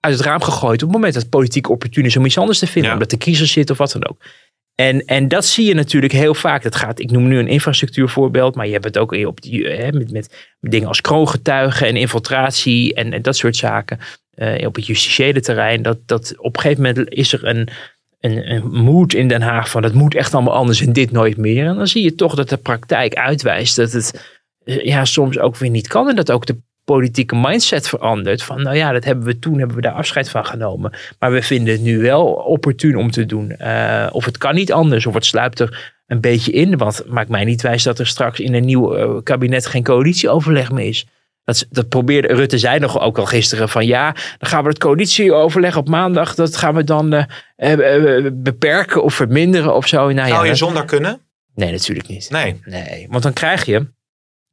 uit het raam gegooid. Op het moment dat politiek opportun is om iets anders te vinden. Omdat de kiezer zit of wat dan ook. En, en dat zie je natuurlijk heel vaak. Dat gaat, ik noem nu een infrastructuurvoorbeeld, maar je hebt het ook op hè, met, met, dingen als kroongetuigen en infiltratie en, dat soort zaken. Uh, op het justitiële terrein. Dat, dat op een gegeven moment is er een, een, een moed in Den Haag van het moet echt allemaal anders en dit nooit meer. En dan zie je toch dat de praktijk uitwijst dat het eh, ja, soms ook weer niet kan. En dat ook de politieke mindset verandert. Van nou ja, dat hebben we toen, hebben we daar afscheid van genomen. Maar we vinden het nu wel opportun om te doen. Uh, of het kan niet anders, of het sluipt er een beetje in. Want maakt mij niet wijs dat er straks in een nieuw kabinet geen coalitieoverleg meer is. Dat, dat probeerde Rutte zei nog ook al gisteren van ja, dan gaan we het coalitieoverleg op maandag, dat gaan we dan uh, uh, beperken of verminderen of zo. Nou, Zou je zonder kunnen? Nee, natuurlijk niet. Nee. nee. Want dan krijg je,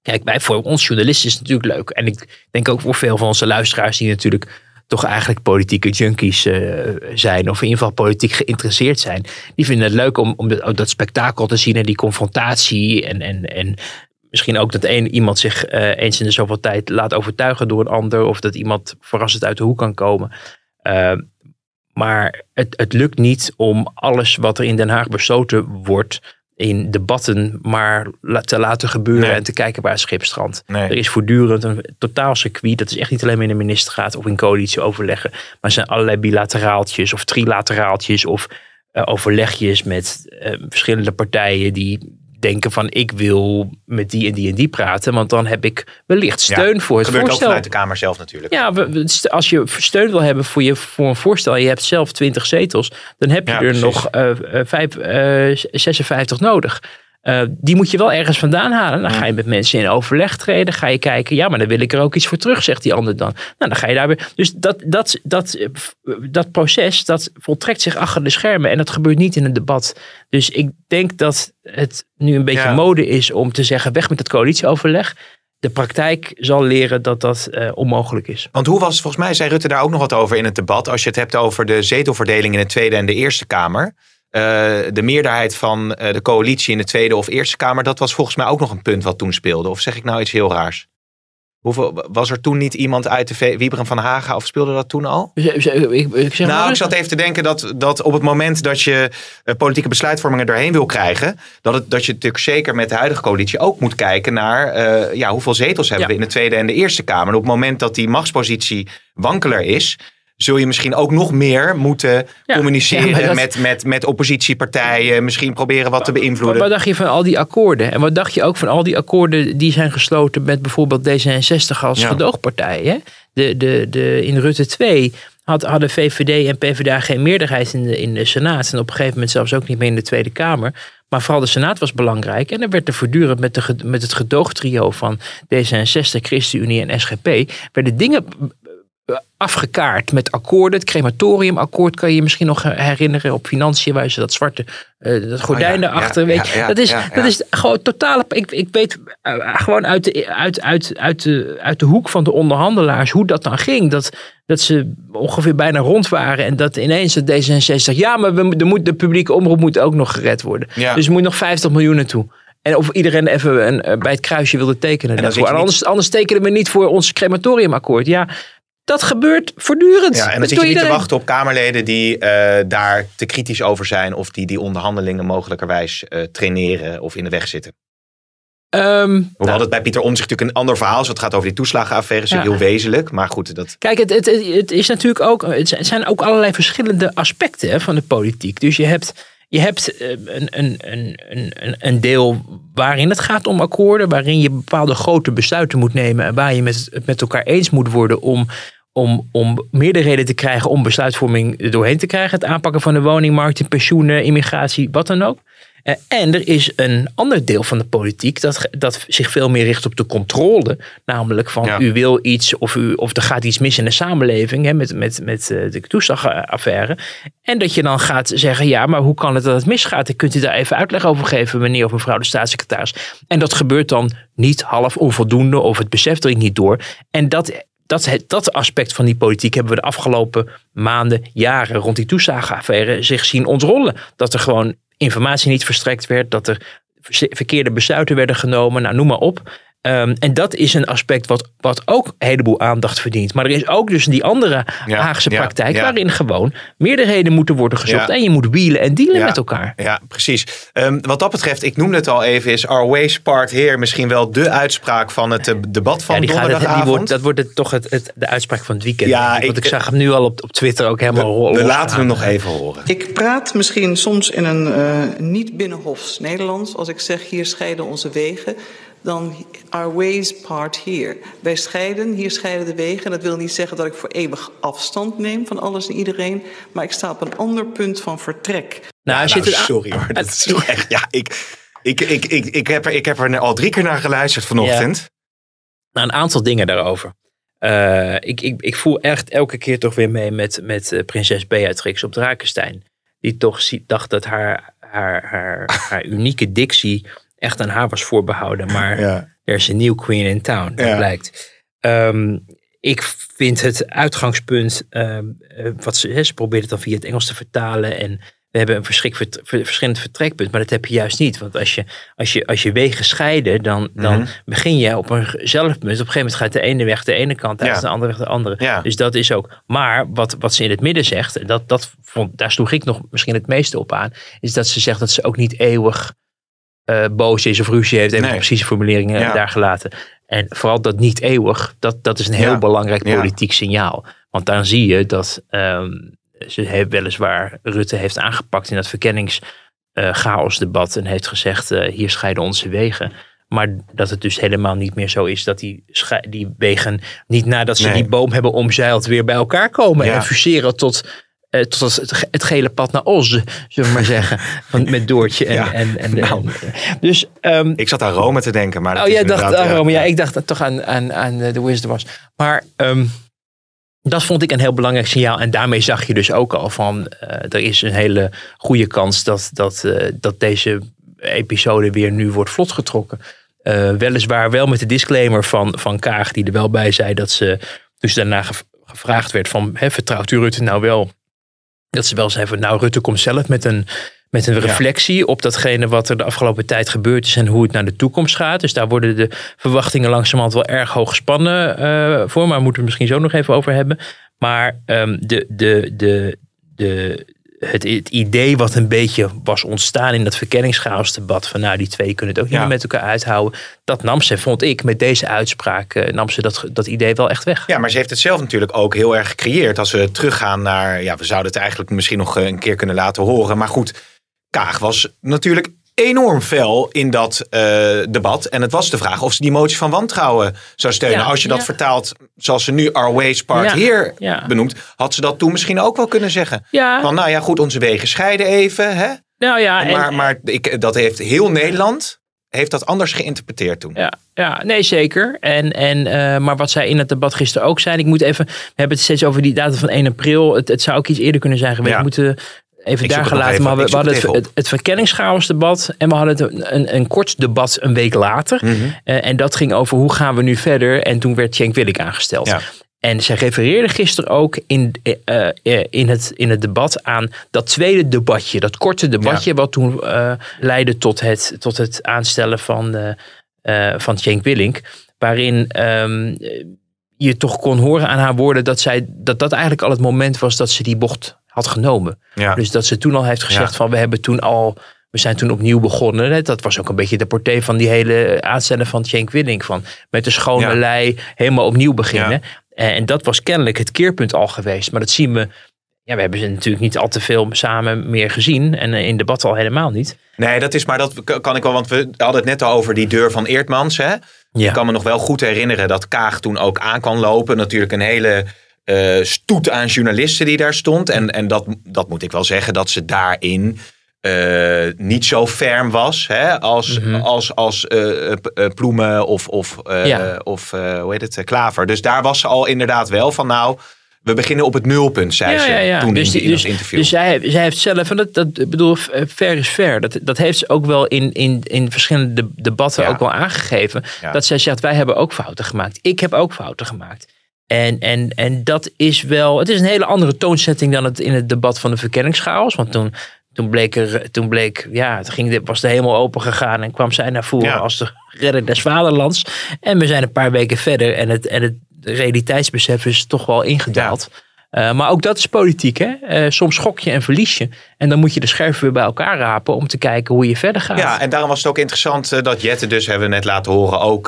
kijk, wij voor ons journalisten is het natuurlijk leuk. En ik denk ook voor veel van onze luisteraars die natuurlijk toch eigenlijk politieke junkies uh, zijn. Of in ieder geval politiek geïnteresseerd zijn. Die vinden het leuk om, om dat, dat spektakel te zien en die confrontatie. En, en, en misschien ook dat een, iemand zich uh, eens in de zoveel tijd laat overtuigen door een ander. Of dat iemand verrassend uit de hoek kan komen. Uh, maar het, het lukt niet om alles wat er in Den Haag besloten wordt in debatten maar te laten gebeuren en te kijken waar het schip strandt. Er is voortdurend een totaal circuit. Dat is echt niet alleen maar in de ministerraad of in coalitie overleggen. Maar er zijn allerlei bilateraaltjes of trilateraaltjes of uh, overlegjes met uh, verschillende partijen die denken van ik wil met die en die en die praten. Want dan heb ik wellicht steun voor het gebeurt voorstel. ook vanuit de Kamer zelf natuurlijk. Ja, als je steun wil hebben voor, je, voor een voorstel en je hebt zelf 20 zetels. Dan heb je er nog uh, vijf, uh, 56 nodig. Uh, die moet je wel ergens vandaan halen. Dan ga je met mensen in overleg treden. Ga je kijken, ja, maar dan wil ik er ook iets voor terug, zegt die ander dan. Nou, dan ga je daar weer. Dus dat, dat, dat, dat proces, dat voltrekt zich achter de schermen. En dat gebeurt niet in een debat. Dus ik denk dat het nu een beetje mode is om te zeggen, weg met het coalitieoverleg. De praktijk zal leren dat dat uh, onmogelijk is. Want hoe was, volgens mij zei Rutte daar ook nog wat over in het debat. Als je het hebt over de zetelverdeling in de Tweede en de Eerste Kamer. Uh, de meerderheid van uh, de coalitie in de Tweede of Eerste Kamer, dat was volgens mij ook nog een punt wat toen speelde. Of zeg ik nou iets heel raars? Hoeveel, was er toen niet iemand uit de Wieberen van Haga of speelde dat toen al? Ik, ik zeg nou, ik zat even te denken dat, dat op het moment dat je uh, politieke besluitvormingen doorheen wil krijgen, dat, het, dat je natuurlijk zeker met de huidige coalitie ook moet kijken naar ja, hoeveel zetels hebben we in de Tweede en de Eerste Kamer. En op het moment dat die machtspositie wankeler is, zul je misschien ook nog meer moeten communiceren met, met, met oppositiepartijen. Misschien proberen wat te beïnvloeden. Wat, dacht je van al die akkoorden? En wat dacht je ook van al die akkoorden die zijn gesloten met bijvoorbeeld D66 als gedoogpartij? Hè? De, de, de, in Rutte 2 had, hadden VVD en PvdA geen meerderheid in de, in de Senaat. En op een gegeven moment zelfs ook niet meer in de Tweede Kamer. Maar vooral de Senaat was belangrijk. En er werd er voortdurend met, de, met het gedoogtrio van D66, ChristenUnie en SGP... werden dingen afgekaart met akkoorden. Het crematoriumakkoord kan je je misschien nog herinneren op financiën, waar ze dat zwarte uh, dat gordijn oh erachter. weet je. dat, is, dat is gewoon totaal. Ik, ik weet uh, gewoon uit de, uit, uit, uit, de, uit de hoek van de onderhandelaars hoe dat dan ging. Dat, dat ze ongeveer bijna rond waren en dat ineens het D66 ja, maar we, de, moet, de publieke omroep moet ook nog gered worden. Dus er moet nog 50 miljoen naartoe. En of iedereen even een, eh, bij het kruisje wilde tekenen. En, en anders, anders tekenen we niet voor ons crematoriumakkoord. Ja, dat gebeurt voortdurend. Ja, en dan zit je niet te wachten op Kamerleden die uh, daar te kritisch over zijn. Of die die onderhandelingen mogelijkerwijs uh, traineren of in de weg zitten. Um, nou, het bij Pieter Omtzigt natuurlijk een ander verhaal is. Het gaat over die toeslagenaffaire. is ja. heel wezenlijk. Maar goed, dat... Kijk, het, het, het, is natuurlijk ook... Het zijn ook allerlei verschillende aspecten hè, van de politiek. Dus je hebt... Je hebt eh, een, een, een, een, een deel waarin het gaat om akkoorden, waarin je bepaalde grote besluiten moet nemen en waar je met, het met elkaar eens moet worden om, om, om meerderheden te krijgen om besluitvorming doorheen te krijgen. Het aanpakken van de woningmarkt, pensioenen, immigratie, wat dan ook. Eh, en er is een ander deel van de politiek dat, dat zich veel meer richt op de controle. Namelijk van u wil iets of, u, of er gaat iets mis in de samenleving hè, met, met, met eh, de toeslagaffaire. En dat je dan gaat zeggen, ja, maar hoe kan het dat het misgaat? kunt u daar even uitleg over geven, meneer of mevrouw de staatssecretaris. En dat gebeurt dan niet half onvoldoende of het beseft er niet door. En dat dat, dat aspect van die politiek hebben we de afgelopen maanden, jaren rond die toeslagenaffaire zich zien ontrollen. Dat er gewoon informatie niet verstrekt werd, dat er verkeerde besluiten werden genomen, nou noem maar op. Um, en dat is een aspect wat, wat ook een heleboel aandacht verdient. Maar er is ook dus die andere Haagse praktijk, waarin gewoon meerderheden moeten worden gezocht. En je moet wielen en dealen met elkaar. Ja, precies. Um, wat dat betreft, ik noemde het al even, is Our Ways Part Here misschien wel de uitspraak van het uh, debat van die donderdagavond. die wordt, dat wordt het, toch het, het, de uitspraak van het weekend. Ja, ik, want ik zag hem nu al op, op Twitter ook helemaal rollen. We laten hem nog even horen. Ik praat misschien soms in een uh, niet binnenhofs Nederlands als ik zeg hier scheiden onze wegen dan our ways part here. Wij scheiden, hier scheiden de wegen. En dat wil niet zeggen dat ik voor eeuwig afstand neem van alles en iedereen. Maar ik sta op een ander punt van vertrek. Nou, nou sorry hoor. Dat is echt, ja, ik, ik, ik, ik, ik, heb er, ik heb er al drie keer naar geluisterd vanochtend. Ja. Nou, een aantal dingen daarover. Uh, ik, ik, ik voel echt elke keer toch weer mee met, met uh, prinses Beatrix op Drakenstein. Die toch dacht dat haar, haar, haar, haar unieke dictie echt aan haar was voorbehouden. Maar er is een nieuw queen in town, dat blijkt. Ehm, ik vind het uitgangspunt, ehm, eh, wat ze, ze probeert het dan via het Engels te vertalen en we hebben een verschillend vertrekpunt, maar dat heb je juist niet. Want als je, als je, als je wegen scheiden, dan, dan mhm. begin je op een zelf punt. Op een gegeven moment gaat de ene weg de ene kant uit, de andere weg de andere. Dus dat is ook. Maar wat, wat ze in het midden zegt, dat, dat vond, daar sloeg ik nog misschien het meeste op aan, is dat ze zegt dat ze ook niet eeuwig uh, boos is of ruzie heeft. Even nee. precieze formuleringen daar gelaten. En vooral dat niet eeuwig, dat, dat is een heel belangrijk politiek signaal. Want dan zie je dat um, ze heeft weliswaar Rutte heeft aangepakt in dat verkenningschaosdebat uh, en heeft gezegd uh, hier scheiden onze wegen. Maar dat het dus helemaal niet meer zo is dat die, die wegen niet nadat ze die boom hebben omzeild weer bij elkaar komen en fuseren tot uh, tot het, het, gele pad naar Os, zullen we maar zeggen. Van, met Doortje en... Ja, en, en, nou, dus, um, ik zat aan Rome te denken. Maar oh, jij dacht aan Rome. Ja, ik dacht toch aan, aan, aan de Wisdom was. Maar um, dat vond ik een heel belangrijk signaal. En daarmee zag je dus ook al van... Uh, er is een hele goede kans dat, dat, uh, dat deze episode weer nu wordt vlotgetrokken. Uh, weliswaar wel met de disclaimer van, van Kaag, die er wel bij zei dat ze dus daarna gevraagd werd van, hè, vertrouwt u Rutte nou wel dat ze wel zei van nou Rutte komt zelf met een, met een reflectie op datgene wat er de afgelopen tijd gebeurd is en hoe het naar de toekomst gaat. Dus daar worden de verwachtingen langzamerhand wel erg hoog gespannen uh, voor. Maar moeten we misschien zo nog even over hebben. Maar um, de, de, de, de, het, het, idee wat een beetje was ontstaan in dat verkenningschaosdebat. Van nou, die twee kunnen het ook niet meer met elkaar uithouden. Dat nam ze, vond ik, met deze uitspraak, uh, nam ze dat, dat idee wel echt weg. Ja, maar ze heeft het zelf natuurlijk ook heel erg gecreëerd. Als we teruggaan naar, ja, we zouden het eigenlijk misschien nog een keer kunnen laten horen. Maar goed, Kaag was natuurlijk enorm fel in dat uh, debat. En het was de vraag of ze die motie van wantrouwen zou steunen. Als je dat vertaalt zoals ze nu Our Ways Part hier benoemt, had ze dat toen misschien ook wel kunnen zeggen. Van nou ja, goed, onze wegen scheiden even. Hè? Nou ja, maar en, maar ik, dat heeft heel Nederland heeft dat anders geïnterpreteerd toen. Ja, ja nee zeker. En, en, uh, maar wat zij in het debat gisteren ook zijn. Ik moet even, we hebben het steeds over die datum van 1 april. Het, het zou ook iets eerder kunnen zijn geweest. We moeten even daar gelaten. maar we, we hadden het, het, en we hadden een, een kort debat een week later. Mm -hmm. uh, en dat ging over hoe gaan we nu verder. En toen werd Cenk Willink aangesteld. Ja. En zij refereerde gisteren ook in, uh, in, het, in het debat aan dat tweede debatje, dat korte debatje, wat toen uh, leidde tot het, tot het aanstellen van, uh, van Cenk Willink. Waarin um, je toch kon horen aan haar woorden dat, zij, dat dat eigenlijk al het moment was dat ze die bocht had genomen. Ja. Dus dat ze toen al heeft gezegd ja. van we hebben toen al, we zijn toen opnieuw begonnen. Dat was ook een beetje de portée van die hele aanstellen van Cenk Willink. Van met de schone ja. lei helemaal opnieuw beginnen. En dat was kennelijk het keerpunt al geweest. Maar dat zien we. Ja, we hebben ze natuurlijk niet al te veel samen meer gezien. En in debat al helemaal niet. Nee, dat is maar dat kan ik wel. Want we hadden het net al over die deur van Eertmans. Hè? Ja. Ik kan me nog wel goed herinneren dat Kaag toen ook aan kan lopen. Natuurlijk een hele uh, stoet aan journalisten die daar stond. En, en dat, dat moet ik wel zeggen, dat ze daarin. Uh, niet zo ferm was hè, als, mm -hmm. als, als uh, Ploemen of, of, ja. of hoe heet het, Klaver. Dus daar was ze al inderdaad wel van nou, we beginnen op het nulpunt, zei ja, ze ja, toen dus, in, in dus, interview. Dus zij, zij heeft zelf, en dat, dat ik bedoel, fair is fair. Dat, dat heeft ze ook wel in, in, in verschillende debatten ook wel aangegeven. Dat zij zegt, wij hebben ook fouten gemaakt. Ik heb ook fouten gemaakt. En, en, en dat is wel, het is een hele andere toonzetting dan het in het debat van de verkenningschaos. Want toen, toen bleek er, toen bleek, ja, het ging, was de hemel open gegaan en kwam zij naar voren ja. als de redder des vaderlands. En we zijn een paar weken verder en het, en het realiteitsbesef is toch wel ingedaald. Ja. Uh, maar ook dat is politiek. Hè? Uh, soms schok je en verlies je. En dan moet je de scherven weer bij elkaar rapen om te kijken hoe je verder gaat. Ja, en daarom was het ook interessant uh, dat Jette, dus hebben we net laten horen, ook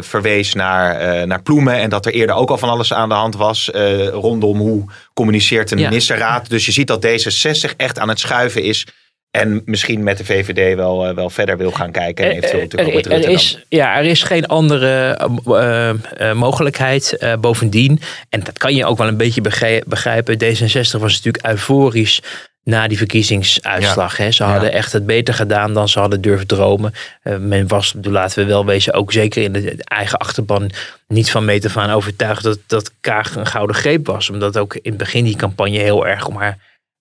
verwees naar, naar Ploemen. En dat er eerder ook al van alles aan de hand was rondom hoe communiceert de ministerraad. Ja. Dus je ziet dat D66 echt aan het schuiven is en misschien met de VVD wel, uh, wel verder wil gaan kijken. En eventueel natuurlijk er, ook met Rutte er is, Ja, er is geen andere uh, uh, mogelijkheid. bovendien, en dat kan je ook wel een beetje begrijpen. D66 was natuurlijk euforisch na die verkiezingsuitslag. Ja. Hè. Ze hadden ja. echt het beter gedaan dan ze hadden durven dromen. men was, laten we wel wezen, ook zeker in de eigen achterban niet van meet af aan overtuigd dat, dat Kaag een gouden greep was. Omdat ook in het begin die campagne heel erg om haar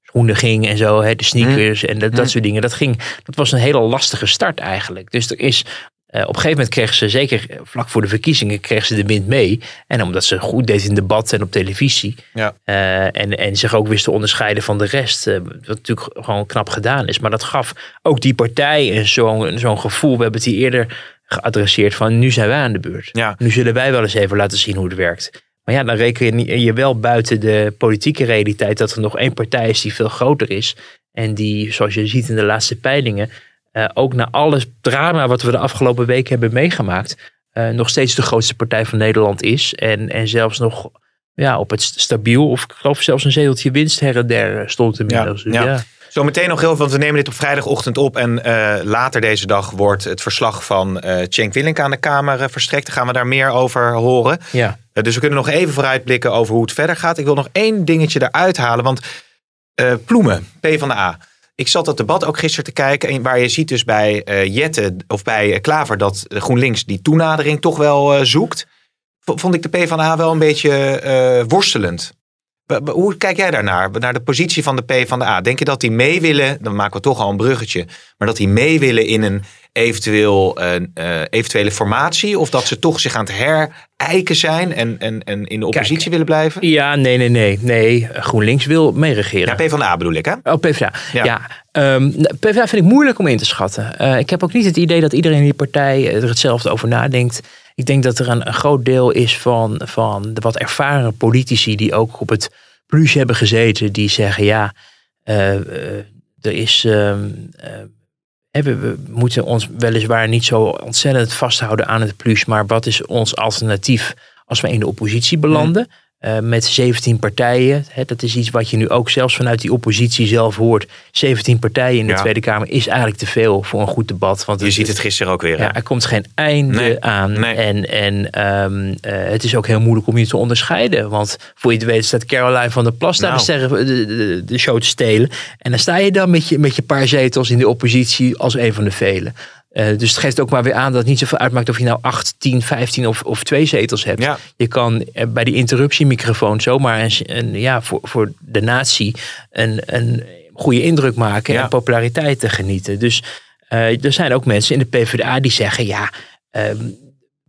schoenen ging en zo, hè, de sneakers mm. en dat, dat mm. soort dingen. Dat, ging, dat was een hele lastige start eigenlijk. Dus er is, uh, op een gegeven moment kreeg ze, zeker vlak voor de verkiezingen, kreeg ze de wind mee. En omdat ze goed deed in debat en op televisie. Ja. Uh, en, en zich ook wist te onderscheiden van de rest. Uh, wat natuurlijk gewoon knap gedaan is. Maar dat gaf ook die partij zo'n zo'n gevoel. We hebben het hier eerder geadresseerd van nu zijn wij aan de beurt. Ja. Nu zullen wij wel eens even laten zien hoe het werkt. Maar ja, dan reken je wel buiten de politieke realiteit dat er nog één partij is die veel groter is. En die, zoals je ziet in de laatste peilingen, uh, ook na alles drama wat we de afgelopen weken hebben meegemaakt, uh, nog steeds de grootste partij van Nederland is. En, en zelfs nog ja, op het stabiel, of ik geloof zelfs een zeteltje winst her en der stond inmiddels. Ja, ja. ja. Zo meteen nog heel veel, want we nemen dit op vrijdagochtend op. En uh, later deze dag wordt het verslag van uh, Cenk Willink aan de Kamer uh, verstrekt. Dan gaan we daar meer over horen. Ja. dus we kunnen nog even vooruitblikken over hoe het verder gaat. Ik wil nog één dingetje eruit halen. Want Ploemen, P van de A. Ik zat dat debat ook gisteren te kijken. En waar je ziet dus bij Jette of bij Klaver dat GroenLinks die toenadering toch wel zoekt. Vond ik de P van A wel een beetje worstelend. Hoe kijk jij daarnaar? Naar de positie van de P van de A. Denk je dat die mee willen, dan maken we toch al een bruggetje, maar dat die mee willen in een eventueel, uh, uh, eventuele formatie? Of dat ze toch zich aan het herijken zijn en, en, en in de oppositie Kijk, willen blijven? Ja, nee, nee, nee. nee. GroenLinks wil meeregeren. Ja, P van de A bedoel ik, hè? Oh, PvdA. Ja. ja. Um, PvdA vind ik moeilijk om in te schatten. Uh, ik heb ook niet het idee dat iedereen in die partij er hetzelfde over nadenkt. Ik denk dat er een, groot deel is van, van de wat ervaren politici die ook op het plus hebben gezeten, die zeggen ja, uh, uh, er is. Uh, we, we, moeten ons weliswaar niet zo ontzettend vasthouden aan het plus, maar wat is ons alternatief als we in de oppositie belanden? Uh, met 17 partijen. Hè, dat is iets wat je nu ook zelfs vanuit die oppositie zelf hoort. 17 partijen in de Tweede Kamer is eigenlijk te veel voor een goed debat. Want je ziet het gisteren ook weer. Ja, er komt geen einde aan. En, en um, het is ook heel moeilijk om je te onderscheiden. Want voor je het weet staat Caroline van der Plas daar nou. de, de, de, show te stelen. En dan sta je dan met je, met je paar zetels in de oppositie als een van de velen. Uh, dus het geeft ook maar weer aan dat het niet zoveel uitmaakt of je nou 8, 10, 15 of, of twee zetels hebt. Ja. Je kan bij die interruptiemicrofoon zomaar een, een, ja, voor, voor de natie een, een goede indruk maken en populariteit te genieten. Dus uh, er zijn ook mensen in de PvdA die zeggen: ja, um,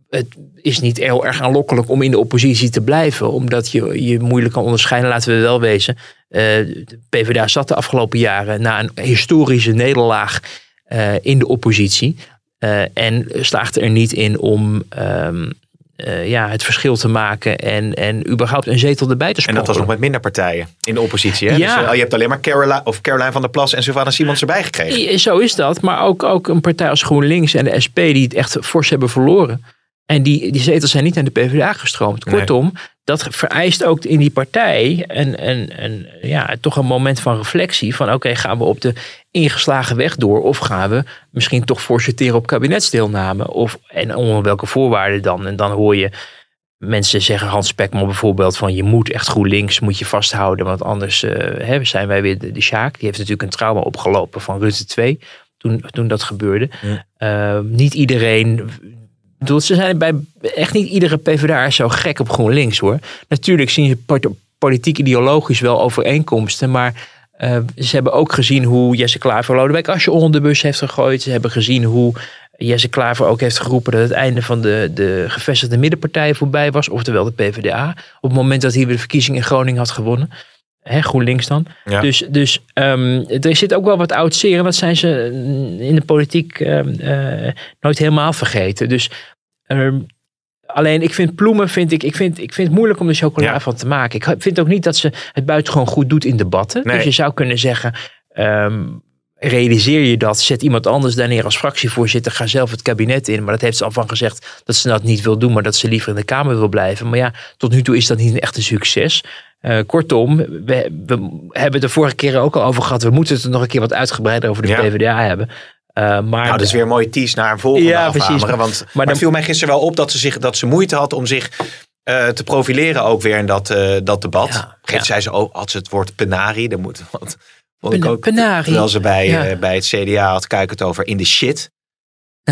het is niet heel erg aanlokkelijk om in de oppositie te blijven, omdat je je moeilijk kan onderscheiden. Laten we wel wezen. Uh, de PvdA zat de afgelopen jaren na een historische nederlaag uh, in de oppositie. Uh, en slaagde er niet in om um, uh, ja, het verschil te maken en, en überhaupt een zetel erbij te spelen. En dat was nog met minder partijen in de oppositie. Hè? Ja. Dus, je hebt alleen maar Caroline, of Caroline van der Plas en Sylvana Simons erbij gekregen. Zo is dat. Maar ook, ook een partij als GroenLinks en de SP die het echt fors hebben verloren. En die, die zetels zijn niet naar de PvdA gestroomd. Kortom, dat vereist ook in die partij een, een, een, ja, toch een moment van reflectie. Van oké, gaan we op de ingeslagen weg door? Of gaan we misschien toch voorsorteren op kabinetsdeelname? Of, en onder welke voorwaarden dan? En dan hoor je mensen zeggen, Hans Spekman bijvoorbeeld, van je moet echt GroenLinks moet je vasthouden. Want anders uh, hè, zijn wij weer de, de Sjaak. Die heeft natuurlijk een trauma opgelopen van Rutte 2 toen, toen dat gebeurde. Uh, niet iedereen bedoel, ze zijn bij echt niet iedere PvdA zo gek op GroenLinks hoor. Natuurlijk zien ze politiek ideologisch wel overeenkomsten, maar uh, ze hebben ook gezien hoe Jesse Klaver Lodewijk je onder de bus heeft gegooid. Ze hebben gezien hoe Jesse Klaver ook heeft geroepen dat het einde van de, de gevestigde middenpartijen voorbij was, oftewel de PvdA. Op het moment dat hij weer de verkiezing in Groningen had gewonnen. Hè, GroenLinks dan. Dus, dus um, er zit ook wel wat oud zeer. En dat zijn ze in de politiek um, uh, nooit helemaal vergeten. Dus um, alleen ik vind ploemen, vind ik, ik, vind, ik vind het moeilijk om er chocola van te maken. Ik vind ook niet dat ze het buitengewoon goed doet in debatten. Dus je zou kunnen zeggen, realiseer je dat, zet iemand anders daar neer als fractievoorzitter, ga zelf het kabinet in. Maar dat heeft ze al van gezegd dat ze dat niet wil doen, maar dat ze liever in de Kamer wil blijven. Maar ja, tot nu toe is dat niet een echte succes. Uh, kortom, we, we, hebben het de vorige keer ook al over gehad. We moeten het er nog een keer wat uitgebreider over de PvdA hebben. Uh, maar nou, dat is weer een mooie tease naar een volgende ja, precies, maar, want maar, dan, viel mij gisteren wel op dat ze, zich, dat ze moeite had om zich uh, te profileren ook weer in dat, uh, dat debat. Ja, ja. zei ze ook, had ze het woord penari, dan moet wat. Terwijl ze bij, bij het CDA had kijken het over in de shit.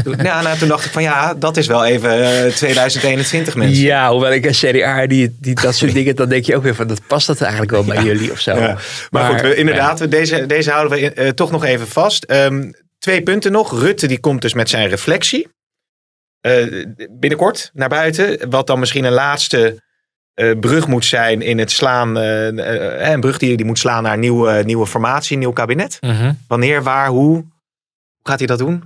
Toen, nou, nou, toen dacht ik van ja, dat is wel even uh, 2021 mensen. Ja, hoewel ik een CDA die, die dat soort dingen, dan denk je ook weer van dat past dat eigenlijk wel bij jullie of zo. Maar, maar, goed, we, inderdaad, deze, deze houden we uh, toch nog even vast. Um, twee punten nog. Rutte die komt dus met zijn reflectie. Uh, binnenkort naar buiten. Wat dan misschien een laatste brug moet zijn in het slaan. Een brug die, die moet slaan naar een nieuwe, nieuwe formatie, een nieuw kabinet. Mhm. -huh. Wanneer, waar, hoe? Hoe gaat hij dat doen?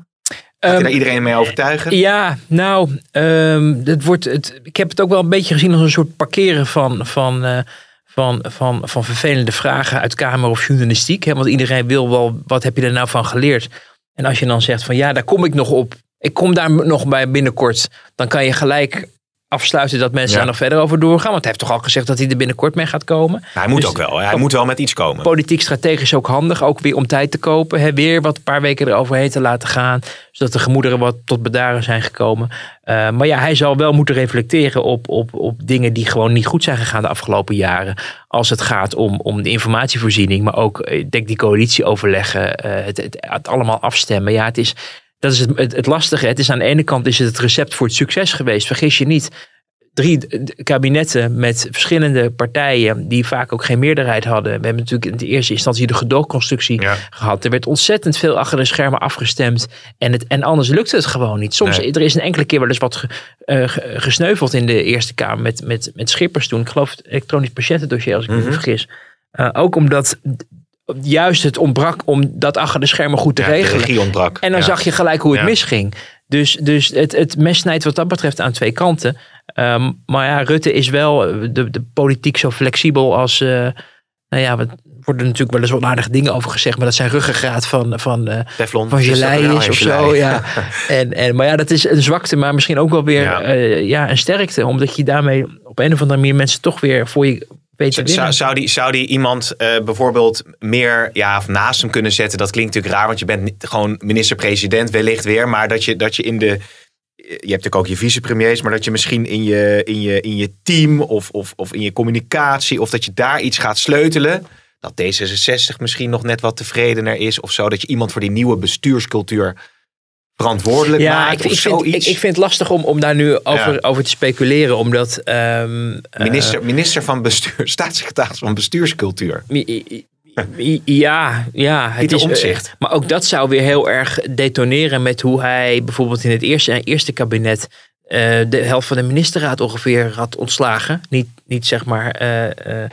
Gaat um, hij daar iedereen mee overtuigen? Ja, nou, um, het wordt het, ik heb het ook wel een beetje gezien als een soort parkeren van, van, van, van, van vervelende vragen uit Kamer of journalistiek. Hè? Want iedereen wil wel, wat heb je er nou van geleerd? En als je dan zegt van ja, daar kom ik nog op. Ik kom daar nog bij binnenkort. Dan kan je gelijk afsluiten dat mensen daar nog verder over doorgaan. Want hij heeft toch al gezegd dat hij er binnenkort mee gaat komen. Hij moet dus ook wel. Hij moet wel met iets komen. Politiek strategisch ook handig. Ook weer om tijd te kopen. Hè, weer wat een paar weken eroverheen te laten gaan. Zodat de gemoederen wat tot bedaren zijn gekomen. Uh, maar ja, hij zal wel moeten reflecteren op, op, op dingen die gewoon niet goed zijn gegaan de afgelopen jaren. Als het gaat om, om de informatievoorziening. Maar ook, ik denk die coalitieoverleggen. Uh, het, het, het allemaal afstemmen. Ja, het is dat is het, het, het, lastige. Het is aan de ene kant is het het recept voor het succes geweest. Vergis je niet. Drie kabinetten met verschillende partijen die vaak ook geen meerderheid hadden. We hebben natuurlijk in de eerste instantie de gedoogconstructie gehad. Er werd ontzettend veel achter de schermen afgestemd. En, het, en anders lukte het gewoon niet. Soms, er is een enkele keer wel eens wat uh, gesneuveld in de Eerste Kamer met, met, met Schippers toen. Ik geloof het elektronisch patiëntendossier als ik me mm vergis. Uh, ook omdat juist het ontbrak om dat achter de schermen goed te ja, regelen. ontbrak. En dan zag je gelijk hoe het misging. Dus, dus het, het mes snijdt wat dat betreft aan twee kanten. Um, maar ja, Rutte is wel de, de politiek zo flexibel als, uh, nou ja, we worden natuurlijk wel eens wat aardige dingen over gezegd, maar dat zijn ruggengraat van, van, uh, Teflon, van gelei is of zo. Ja. en, en, maar ja, dat is een zwakte, maar misschien ook wel weer ja. ja. een sterkte, omdat je daarmee op een of andere manier mensen toch weer voor je zou, zou, die, zou die iemand uh, bijvoorbeeld meer ja, of naast hem kunnen zetten? Dat klinkt natuurlijk raar, want je bent gewoon minister-president wellicht weer. Maar dat je, dat je in de. Je hebt natuurlijk ook je vicepremiers, maar dat je misschien in je, in je, in je team of, of, of in je communicatie, of dat je daar iets gaat sleutelen. Dat D66 misschien nog net wat tevredener is of zo. Dat je iemand voor die nieuwe bestuurscultuur verantwoordelijk ja, maakt. Ik, ik, vind, ik, ik, vind het lastig om, om daar nu over, over te speculeren, omdat. Um, minister, uh, minister van bestuur, staatssecretaris van bestuurscultuur. Ja, ja. Het is omzicht. Maar ook dat zou weer heel erg detoneren met hoe hij bijvoorbeeld in het eerste, eerste kabinet uh, de helft van de ministerraad ongeveer had ontslagen. Niet, niet zeg maar. Uh, uh,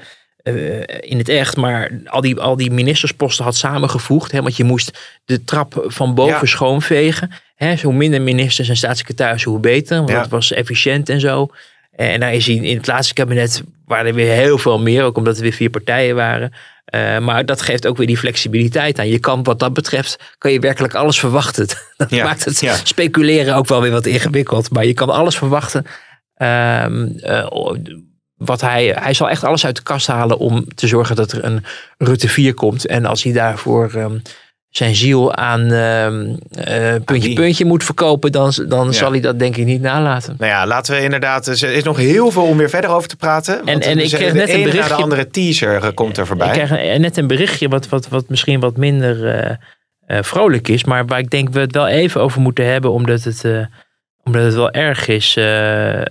in het echt, maar al die, al die ministersposten had samengevoegd. Hè, want je moest de trap van boven schoonvegen. Hè, hoe minder ministers en staatssecretarissen, hoe beter. Want dat was efficiënt en zo. En daar is hij in het laatste kabinet waren er weer heel veel meer. Ook omdat er weer vier partijen waren. Uh, maar dat geeft ook weer die flexibiliteit aan. Je kan wat dat betreft, kan je werkelijk alles verwachten. Dat maakt het speculeren ook wel weer wat ingewikkeld. Maar je kan alles verwachten. Uh, wat hij, hij zal echt alles uit de kast halen om te zorgen dat er een Rutte 4 komt. En als hij daarvoor um, zijn ziel aan uh, puntje puntje moet verkopen, dan, dan zal hij dat denk ik niet nalaten. Nou ja, laten we inderdaad. Er is nog heel veel om weer verder over te praten. Want en, en ik kreeg net een berichtje. de andere teaser eh, komt er voorbij. Ik kreeg net een berichtje wat, wat, wat misschien wat minder vrolijk is, maar waar ik denk we het wel even over moeten hebben, omdat het omdat het wel erg is. Uh,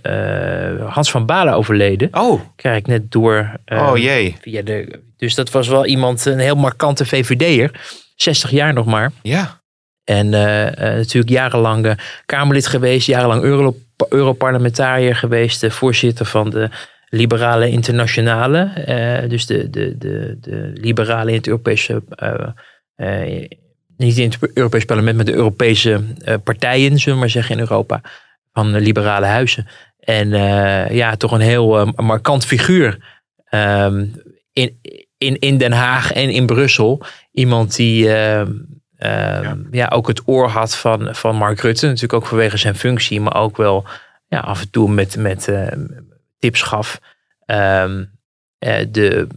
Hans van Balen overleden. Oh. Krijg ik net door. Uh, oh jee. Via de, dus dat was wel iemand, een heel markante VVD'er. 60 jaar nog maar. Ja. En natuurlijk jarenlang Kamerlid geweest. Jarenlang Euro, Europarlementariër geweest. voorzitter van de Liberale Internationale. dus de, de, de, de liberalen in het Europese niet in het Europees parlement, maar de Europese uh, partijen, zullen we maar zeggen, in Europa, van de liberale huizen. En uh, ja, toch een heel uh, markant figuur um, in, in, in Den Haag en in Brussel. Iemand die ehm, ja. ja. ook het oor had van, van Mark Rutte, natuurlijk ook vanwege zijn functie, maar ook wel ja, af en toe met, met tips gaf. Um, de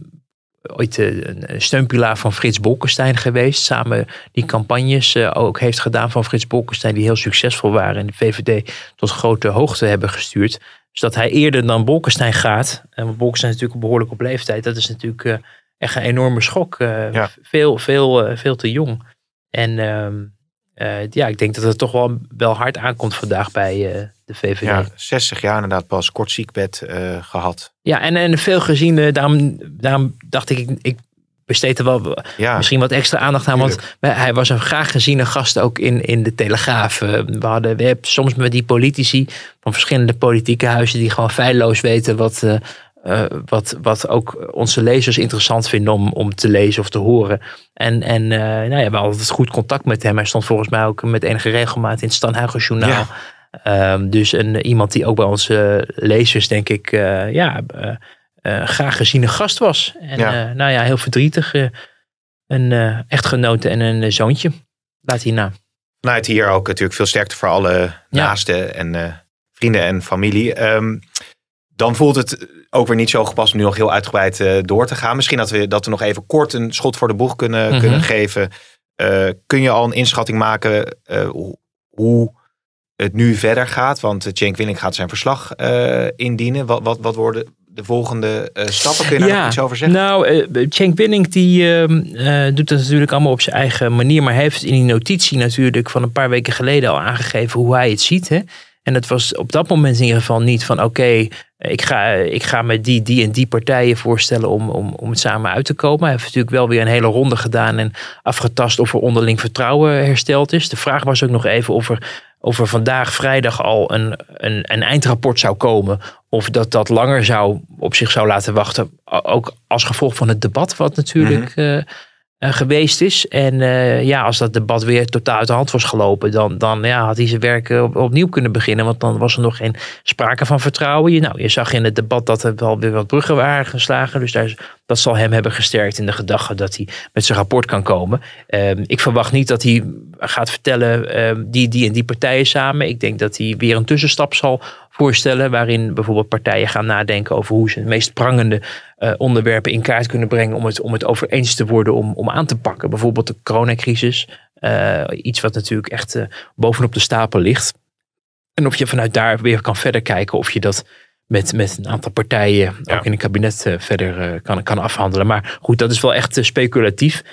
ooit eh, een steunpilaar van Frits Bolkestein geweest. Samen die campagnes eh, ook heeft gedaan van Frits Bolkestein. Die heel succesvol waren en de VVD tot grote hoogte hebben gestuurd. Dus dat hij eerder dan Bolkestein gaat. En Bolkestein is natuurlijk behoorlijk op leeftijd. Dat is natuurlijk echt een enorme schok. Veel, veel, veel te jong. En ehm, ja, ik denk dat het toch wel, wel hard aankomt vandaag bij de VVD. Ja, 60 jaar inderdaad pas kort ziekbed uh, gehad. Ja, en, en veel gezien, daarom, daarom dacht ik, ik besteed er wel ja, misschien wat extra aandacht aan. Want hij was een graag geziene gast ook in, in de Telegraaf. We hadden we hebben soms met die politici van verschillende politieke huizen die gewoon feilloos weten wat, uh, wat, wat ook onze lezers interessant vinden om, om te lezen of te horen. En, en uh, nou ja, we hadden altijd goed contact met hem. Hij stond volgens mij ook met enige regelmaat in het Stanhuigen Journaal. Ja. Um, dus een, iemand die ook bij onze lezers, denk ik, uh, ja, graag geziene gast was. En ja. nou ja, heel verdrietig. een echtgenote en een zoontje. Laat hij na. Vanuit hier ook natuurlijk veel sterkte voor alle naasten en vrienden en familie. Um, dan voelt het ook weer niet zo gepast om nu nog heel uitgebreid door te gaan. Misschien dat we, dat we nog even kort een schot voor de boeg kunnen, mm -hmm. kunnen geven. kun je al een inschatting maken hoe het nu verder gaat. Want Cenk Willing gaat zijn verslag indienen. Wat, wat, wat worden de volgende stappen? Kun je daar iets over zeggen? Nou, Cenk Willing die, uh, doet dat natuurlijk allemaal op zijn eigen manier. Maar hij heeft in die notitie natuurlijk van een paar weken geleden al aangegeven hoe hij het ziet. Hè? En het was op dat moment in ieder geval niet van oké, ik, ga, ik ga met die, die en die partijen voorstellen om, om, om het samen uit te komen. Hij heeft natuurlijk wel weer een hele ronde gedaan en afgetast of er onderling vertrouwen hersteld is. De vraag was ook nog even of er of er vandaag vrijdag al een, een, een, eindrapport zou komen. Of dat dat langer zou, op zich zou laten wachten. Ook als gevolg van het debat wat natuurlijk mm geweest is. En ja, als dat debat weer totaal uit de hand was gelopen, dan, dan ja, had hij zijn werk opnieuw kunnen beginnen. Want dan was er nog geen sprake van vertrouwen. Je, nou, je zag in het debat dat er wel weer wat bruggen waren geslagen. Dus daar, dat zal hem hebben gesterkt in de gedachte dat hij met zijn rapport kan komen. Ehm, ik verwacht niet dat hij gaat vertellen ehm, die, die en die partijen samen. Ik denk dat hij weer een tussenstap zal voorstellen. Waarin bijvoorbeeld partijen gaan nadenken over hoe ze de meest prangende uh, onderwerpen in kaart kunnen brengen. Om het, om het over eens te worden om, om aan te pakken. Bijvoorbeeld de coronacrisis. Uh, iets wat natuurlijk echt uh, bovenop de stapel ligt. En of je vanuit daar weer kan verder kijken of je dat met, met een aantal partijen ook in het kabinet verder kan, kan afhandelen. Maar goed, dat is wel echt speculatief.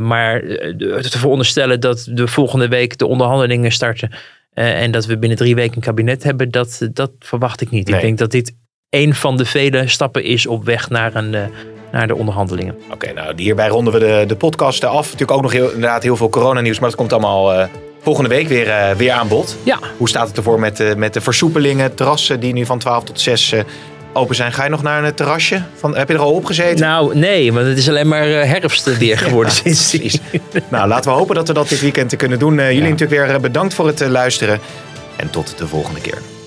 maar te veronderstellen dat de volgende week de onderhandelingen starten uh, en dat we binnen drie weken een kabinet hebben, dat, dat verwacht ik niet. Ik denk dat dit een van de vele stappen is op weg naar, een, uh, naar de onderhandelingen. Oké, nou hierbij ronden we de, de podcast af. Natuurlijk ook nog heel, inderdaad heel veel coronanieuws, maar dat komt allemaal uh, volgende week weer, weer aan bod. Ja. Hoe staat het ervoor met, met de versoepelingen, terrassen die nu van 12 tot 6 open zijn. Ga je nog naar een terrasje? Van, heb je er al op gezeten? Nou, nee, want het is alleen maar herfst weer geworden ja, sinds. nou, laten we hopen dat we dat dit weekend kunnen doen. Uh, jullie natuurlijk weer bedankt voor het luisteren. En tot de volgende keer.